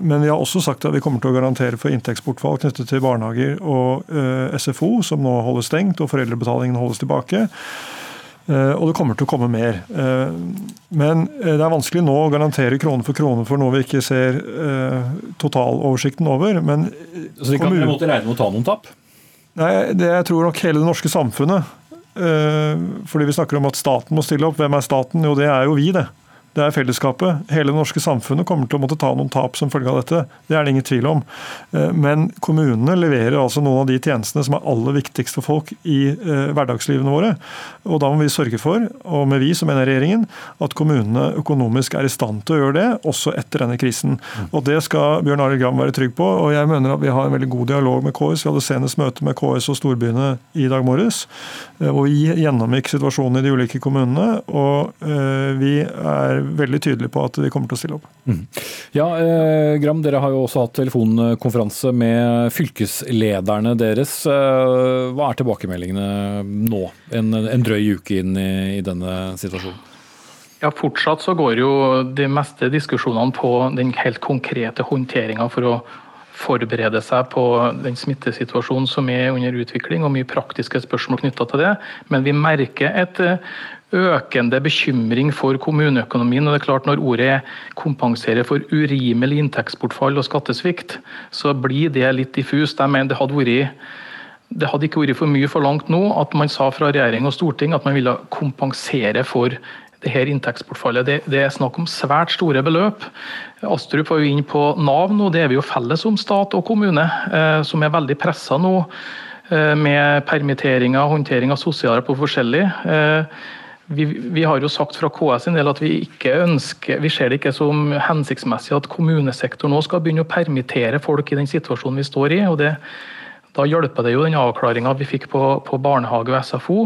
Men vi har også sagt at vi kommer til å garantere for inntektsbortfall knyttet til barnehager og eh, SFO, som nå holdes stengt, og foreldrebetalingen holdes tilbake. Eh, og det kommer til å komme mer. Eh, men det er vanskelig nå å garantere krone for krone for noe vi ikke ser totaloversikten over. Men Så de kan på en måte regne med å ta noen tap? Nei, det jeg tror nok hele det norske samfunnet. Fordi vi snakker om at staten må stille opp. Hvem er staten? Jo, det er jo vi, det. Det er fellesskapet. Hele det norske samfunnet kommer til å måtte ta noen tap som følge av dette. Det er det ingen tvil om. Eh, men kommunene leverer altså noen av de tjenestene som er aller viktigst for folk i eh, hverdagslivene våre. Og da må vi sørge for, og med vi som mener regjeringen, at kommunene økonomisk er i stand til å gjøre det, også etter denne krisen. Og det skal Bjørn Arild Gram være trygg på. Og jeg mener at vi har en veldig god dialog med KS. Vi hadde senest møte med KS og storbyene i dag morges, eh, hvor vi gjennomgikk situasjonen i de ulike kommunene. og vi er veldig tydelige på at vi kommer til å stille opp. Mm. Ja, eh, Gram, dere har jo også hatt telefonkonferanse med fylkeslederne deres. Eh, hva er tilbakemeldingene nå, en, en drøy uke inn i, i denne situasjonen? Ja, Fortsatt så går jo de meste diskusjonene på den helt konkrete håndteringa for å forberede seg på den smittesituasjonen som er under utvikling, og mye praktiske spørsmål knytta til det. Men vi merker et økende bekymring for kommuneøkonomien. og det er klart Når ordet kompenserer for urimelig inntektsbortfall og skattesvikt, så blir det litt diffust. Jeg mener det hadde vært det hadde ikke vært for mye forlangt nå at man sa fra regjering og storting at man ville kompensere for her inntektsbortfallet. Det, det, er snakk om svært store beløp. Astrup var jo inne på Nav nå, det er vi jo felles om, stat og kommune, eh, som er veldig pressa nå eh, med permitteringer, håndtering av sosialhjelp på forskjellig. Eh, vi, vi, har jo sagt fra KS en del at vi ikke ønsker, vi ser det ikke som hensiktsmessig at kommunesektoren nå skal begynne å permittere folk i den situasjonen vi står i. og det, Da hjelper det jo den avklaringa vi fikk på, på, barnehage og SFO.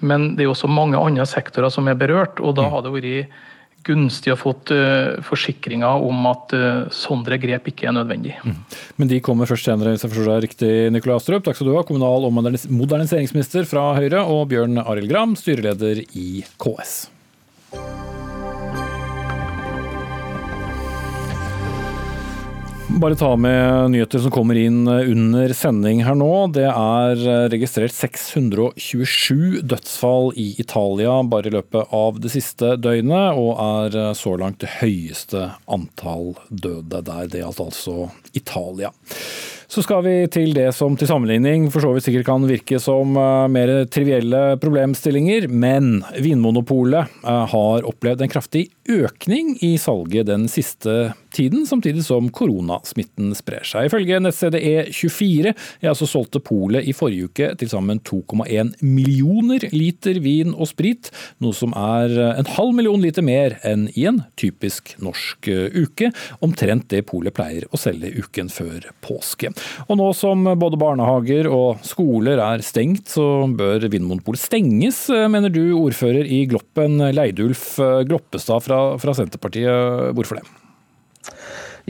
Men det er jo også mange andre sektorer som er berørt. og da har det vært gunstig å fått uh, forsikringer om at uh, sånne grep ikke er nødvendig. Mm. Men de kommer først senere, hvis jeg forstår deg riktig, Nikolai Astrup. Takk skal du ha, kommunal- og moderniseringsminister fra Høyre, og Bjørn Arild Gram, styreleder i KS. Bare ta med nyheter som kommer inn under sending her nå. Det er registrert 627 dødsfall i Italia bare i løpet av det siste døgnet, og er så langt det høyeste antall døde der. Det gjaldt altså Italia. Så skal vi til det som til sammenligning for så vidt sikkert kan virke som eh, mer trivielle problemstillinger, men Vinmonopolet eh, har opplevd en kraftig økning i salget den siste tiden, samtidig som koronasmitten sprer seg. Ifølge nettstedet E24 er altså solgte polet i forrige uke til sammen 2,1 millioner liter vin og sprit, noe som er en halv million liter mer enn i en typisk norsk uke. Omtrent det polet pleier å selge uken før påske. Og nå som både barnehager og skoler er stengt, så bør Vinmonopolet stenges, mener du ordfører i Gloppen, Leidulf Gloppestad fra, fra Senterpartiet. Hvorfor det?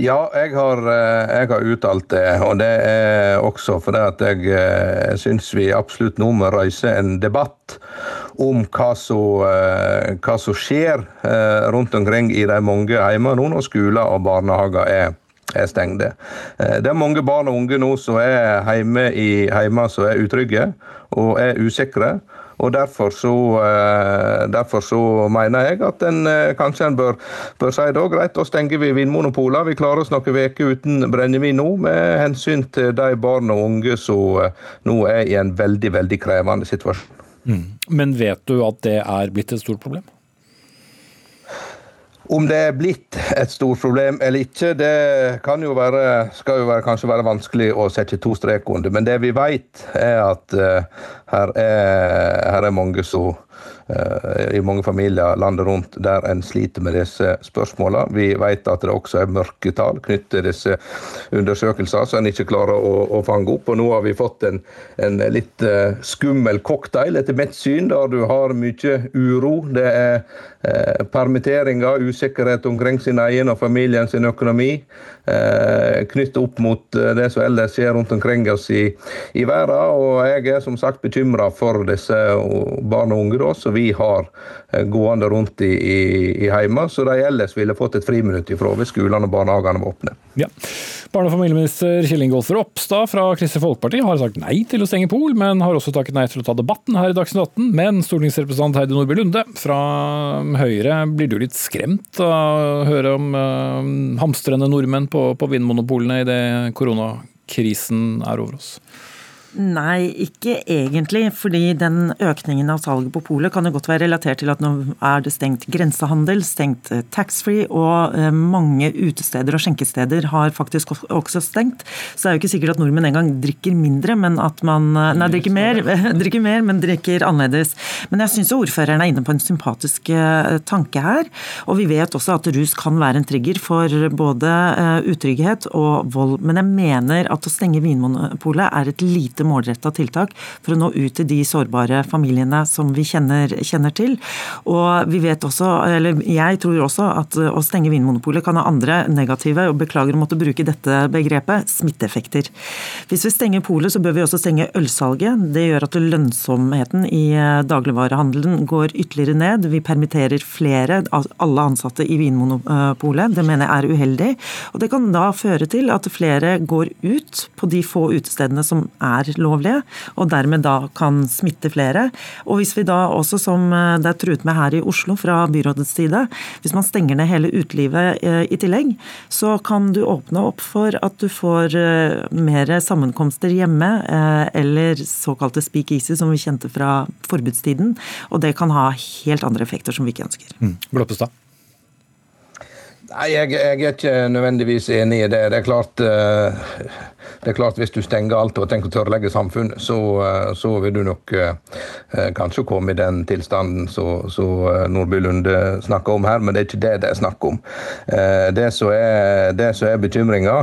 Ja, jeg har, eh, jeg har, uttalt det. Og det er også fordi at jeg, eh, syns vi absolutt nå må reise en debatt om hva hva som skjer rundt omkring i de mange hjemmene nå når skoler og barnehager er er stengte. Det er mange barn og unge nå som er hjemme i hjemme som er utrygge og er usikre. Og derfor så, eh, derfor så, mener jeg at en eh, kanskje en bør, bør si da greit, da stenger vi vinmonopolene. Vi klarer oss noen uker uten brennevin nå, med hensyn til de barn og unge som eh, nå er i en veldig, veldig krevende situasjon. Mm. Men vet du at det er blitt et stort problem? Om det er blitt et stort problem eller ikke, det kan jo være, skal jo være, kanskje være vanskelig å sette to strek under. Men det vi vet, er at uh, her, er, her er mange som Eh, i mange familier landet rundt der en sliter med disse spørsmålene. Vi vet at det også er mørketall knyttet til disse undersøkelser som en ikke klarer å, å, fange opp. Og nå har vi fått en, en litt uh, skummel cocktail etter mitt syn, der du har mye uro. Det er uh, permitteringer, usikkerhet omkring sin egen og familien sin økonomi. Uh, knyttet opp mot det som ellers skjer rundt omkring oss i, i verden. Og jeg er som sagt bekymra for disse barn og unge. da, som vi har eh, gående rundt i, i, i hjemme, så de ellers ville fått et friminutt ifra hvis skolene og barnehagene var åpne. Ja. Barne- og familieminister Kjell Ingolf Ropstad fra Kristelig Folkeparti har sagt nei til å stenge Pol, men har også takket nei til å ta debatten her i Dagsnytt 18. Men stortingsrepresentant Heidi Nordby Lunde fra Høyre, blir du litt skremt av å høre om uh, hamstrende nordmenn på, på vinmonopolene idet koronakrisen er over oss? Nei, ikke egentlig. Fordi den økningen av salget på polet kan jo godt være relatert til at nå er det stengt grensehandel, stengt eh, taxfree, og eh, mange utesteder og skjenkesteder har faktisk også stengt. Så det er jo ikke sikkert at nordmenn engang drikker mindre, men at man eh, Nei, drikker mer, drikker mer men drikker annerledes. Men jeg syns ordføreren er inne på en sympatisk tanke her. Og vi vet også at rus kan være en trigger for både utrygghet og vold. Men jeg mener at å stenge Vinmonopolet er et lite lite målretta tiltak for å nå ut til de sårbare familiene som vi kjenner, kjenner, til. Og vi vet også, eller jeg tror også at å stenge Vinmonopolet kan ha andre negative, og beklager å måtte bruke dette begrepet, smitteeffekter. Hvis vi stenger polet, så bør vi også stenge ølsalget. Det gjør at lønnsomheten i dagligvarehandelen går ytterligere ned. Vi permitterer flere, alle ansatte i Vinmonopolet. Det mener jeg er uheldig. Og det kan da føre til at flere går ut på de få utestedene som er lovlige, og dermed da kan smitte flere. Og hvis vi da også, som eh, det er truet med her i Oslo fra byrådets side, hvis man stenger ned hele utelivet eh, i tillegg, så kan du åpne opp for at du får eh, mer sammenkomster hjemme, eller såkalte speak-easy, som vi kjente fra forbudstiden. Og det kan ha helt andre effekter som vi ikke ønsker. Mm. Nei, jeg, jeg, er ikke nødvendigvis enig i det. Det er klart uh, det er klart Hvis du stenger alt og tenker å tørrlegge samfunnet, så, eh, så, vil du nok eh, eh, kanskje komme i den tilstanden som Nordby Lunde snakker om her, men det er ikke det det er snakk om. Eh, det som er, det er bekymringa,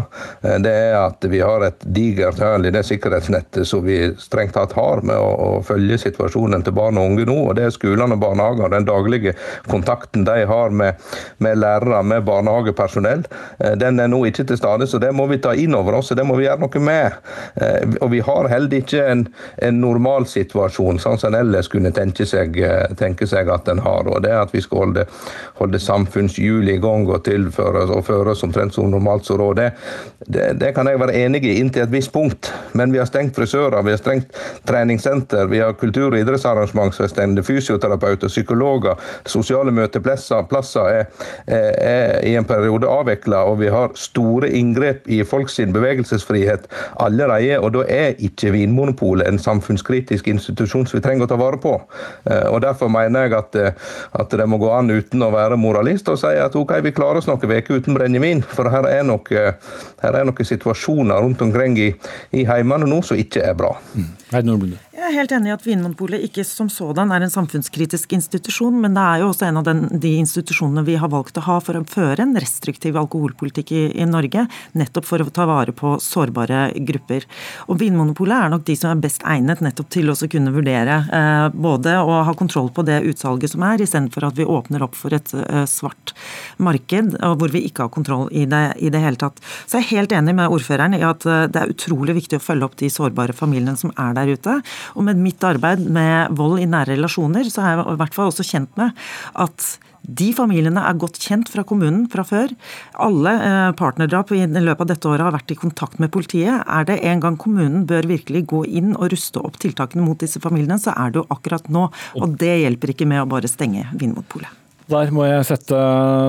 eh, det er at vi har et digert hull i det sikkerhetsnettet som vi strengt tatt har med å, å, følge situasjonen til barn og unge nå. og Det er skolene og barnehager, den daglige kontakten de har med, med lærere, med barnehagepersonell. Eh, den er nå ikke til stede, så det må vi ta inn over oss. det må vi gjøre noe med. Eh, og vi har heller ikke en, en normalsituasjon, sånn som en ellers kunne tenke seg, eh, tenke seg, at en har. og Det at vi skal holde, holde samfunnshjulet i gang og tilføre og føre oss omtrent som normalt som råd, det, det, det, kan jeg være enig i inntil et visst punkt. Men vi har stengt frisører, vi har stengt treningssenter, vi har kultur- og idrettsarrangement som er stengt, fysioterapeuter, psykologer, sosiale møteplasser er, er, er i en periode avvikla, og vi har store inngrep i folks bevegelsesfrihet frihet allerede. Og da er ikke Vinmonopolet en samfunnskritisk institusjon som vi trenger å ta vare på. Eh, og Derfor mener jeg at, eh, at det må gå an uten å være moralist og si at ok, vi klarer oss noen uker uten brennevin. For her er, nok, her er noen situasjoner rundt omkring i, i heimene nå som ikke er bra. Mm. Jeg er helt enig i at Vinmonopolet ikke som sådan er en samfunnskritisk institusjon, men det er jo også en av den, de institusjonene vi har valgt å ha for å føre en restriktiv alkoholpolitikk i, i, Norge, nettopp for å ta vare på sårbare grupper. Og Vinmonopolet er nok de som er best egnet nettopp til å kunne vurdere eh, både å ha kontroll på det utsalget som er, istedenfor at vi åpner opp for et eh, svart marked hvor vi ikke har kontroll i det, i det hele tatt. Så jeg er helt enig med ordføreren i at eh, det er utrolig viktig å følge opp de sårbare familiene som er der ute. Og med mitt arbeid med vold i nære relasjoner, så er jeg i hvert fall også kjent med at de familiene er godt kjent fra kommunen fra før. Alle eh, partnerdrap i løpet av dette året har vært i kontakt med politiet. Er det en gang kommunen bør virkelig gå inn og ruste opp tiltakene mot disse familiene, så er det jo akkurat nå. Og det hjelper ikke med å bare stenge Vinmonpolet. Der må jeg sette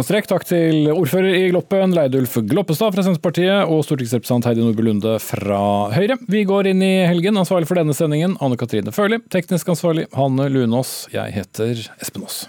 strek. Takk til ordfører i Gloppen, Leidulf Gloppestad fra Senterpartiet, og stortingsrepresentant Heidi Nordby Lunde fra Høyre. Vi går inn i helgen. Ansvarlig for denne sendingen, Anne Katrine Førli. Teknisk ansvarlig, Hanne Lunås. Jeg heter Espen Aas.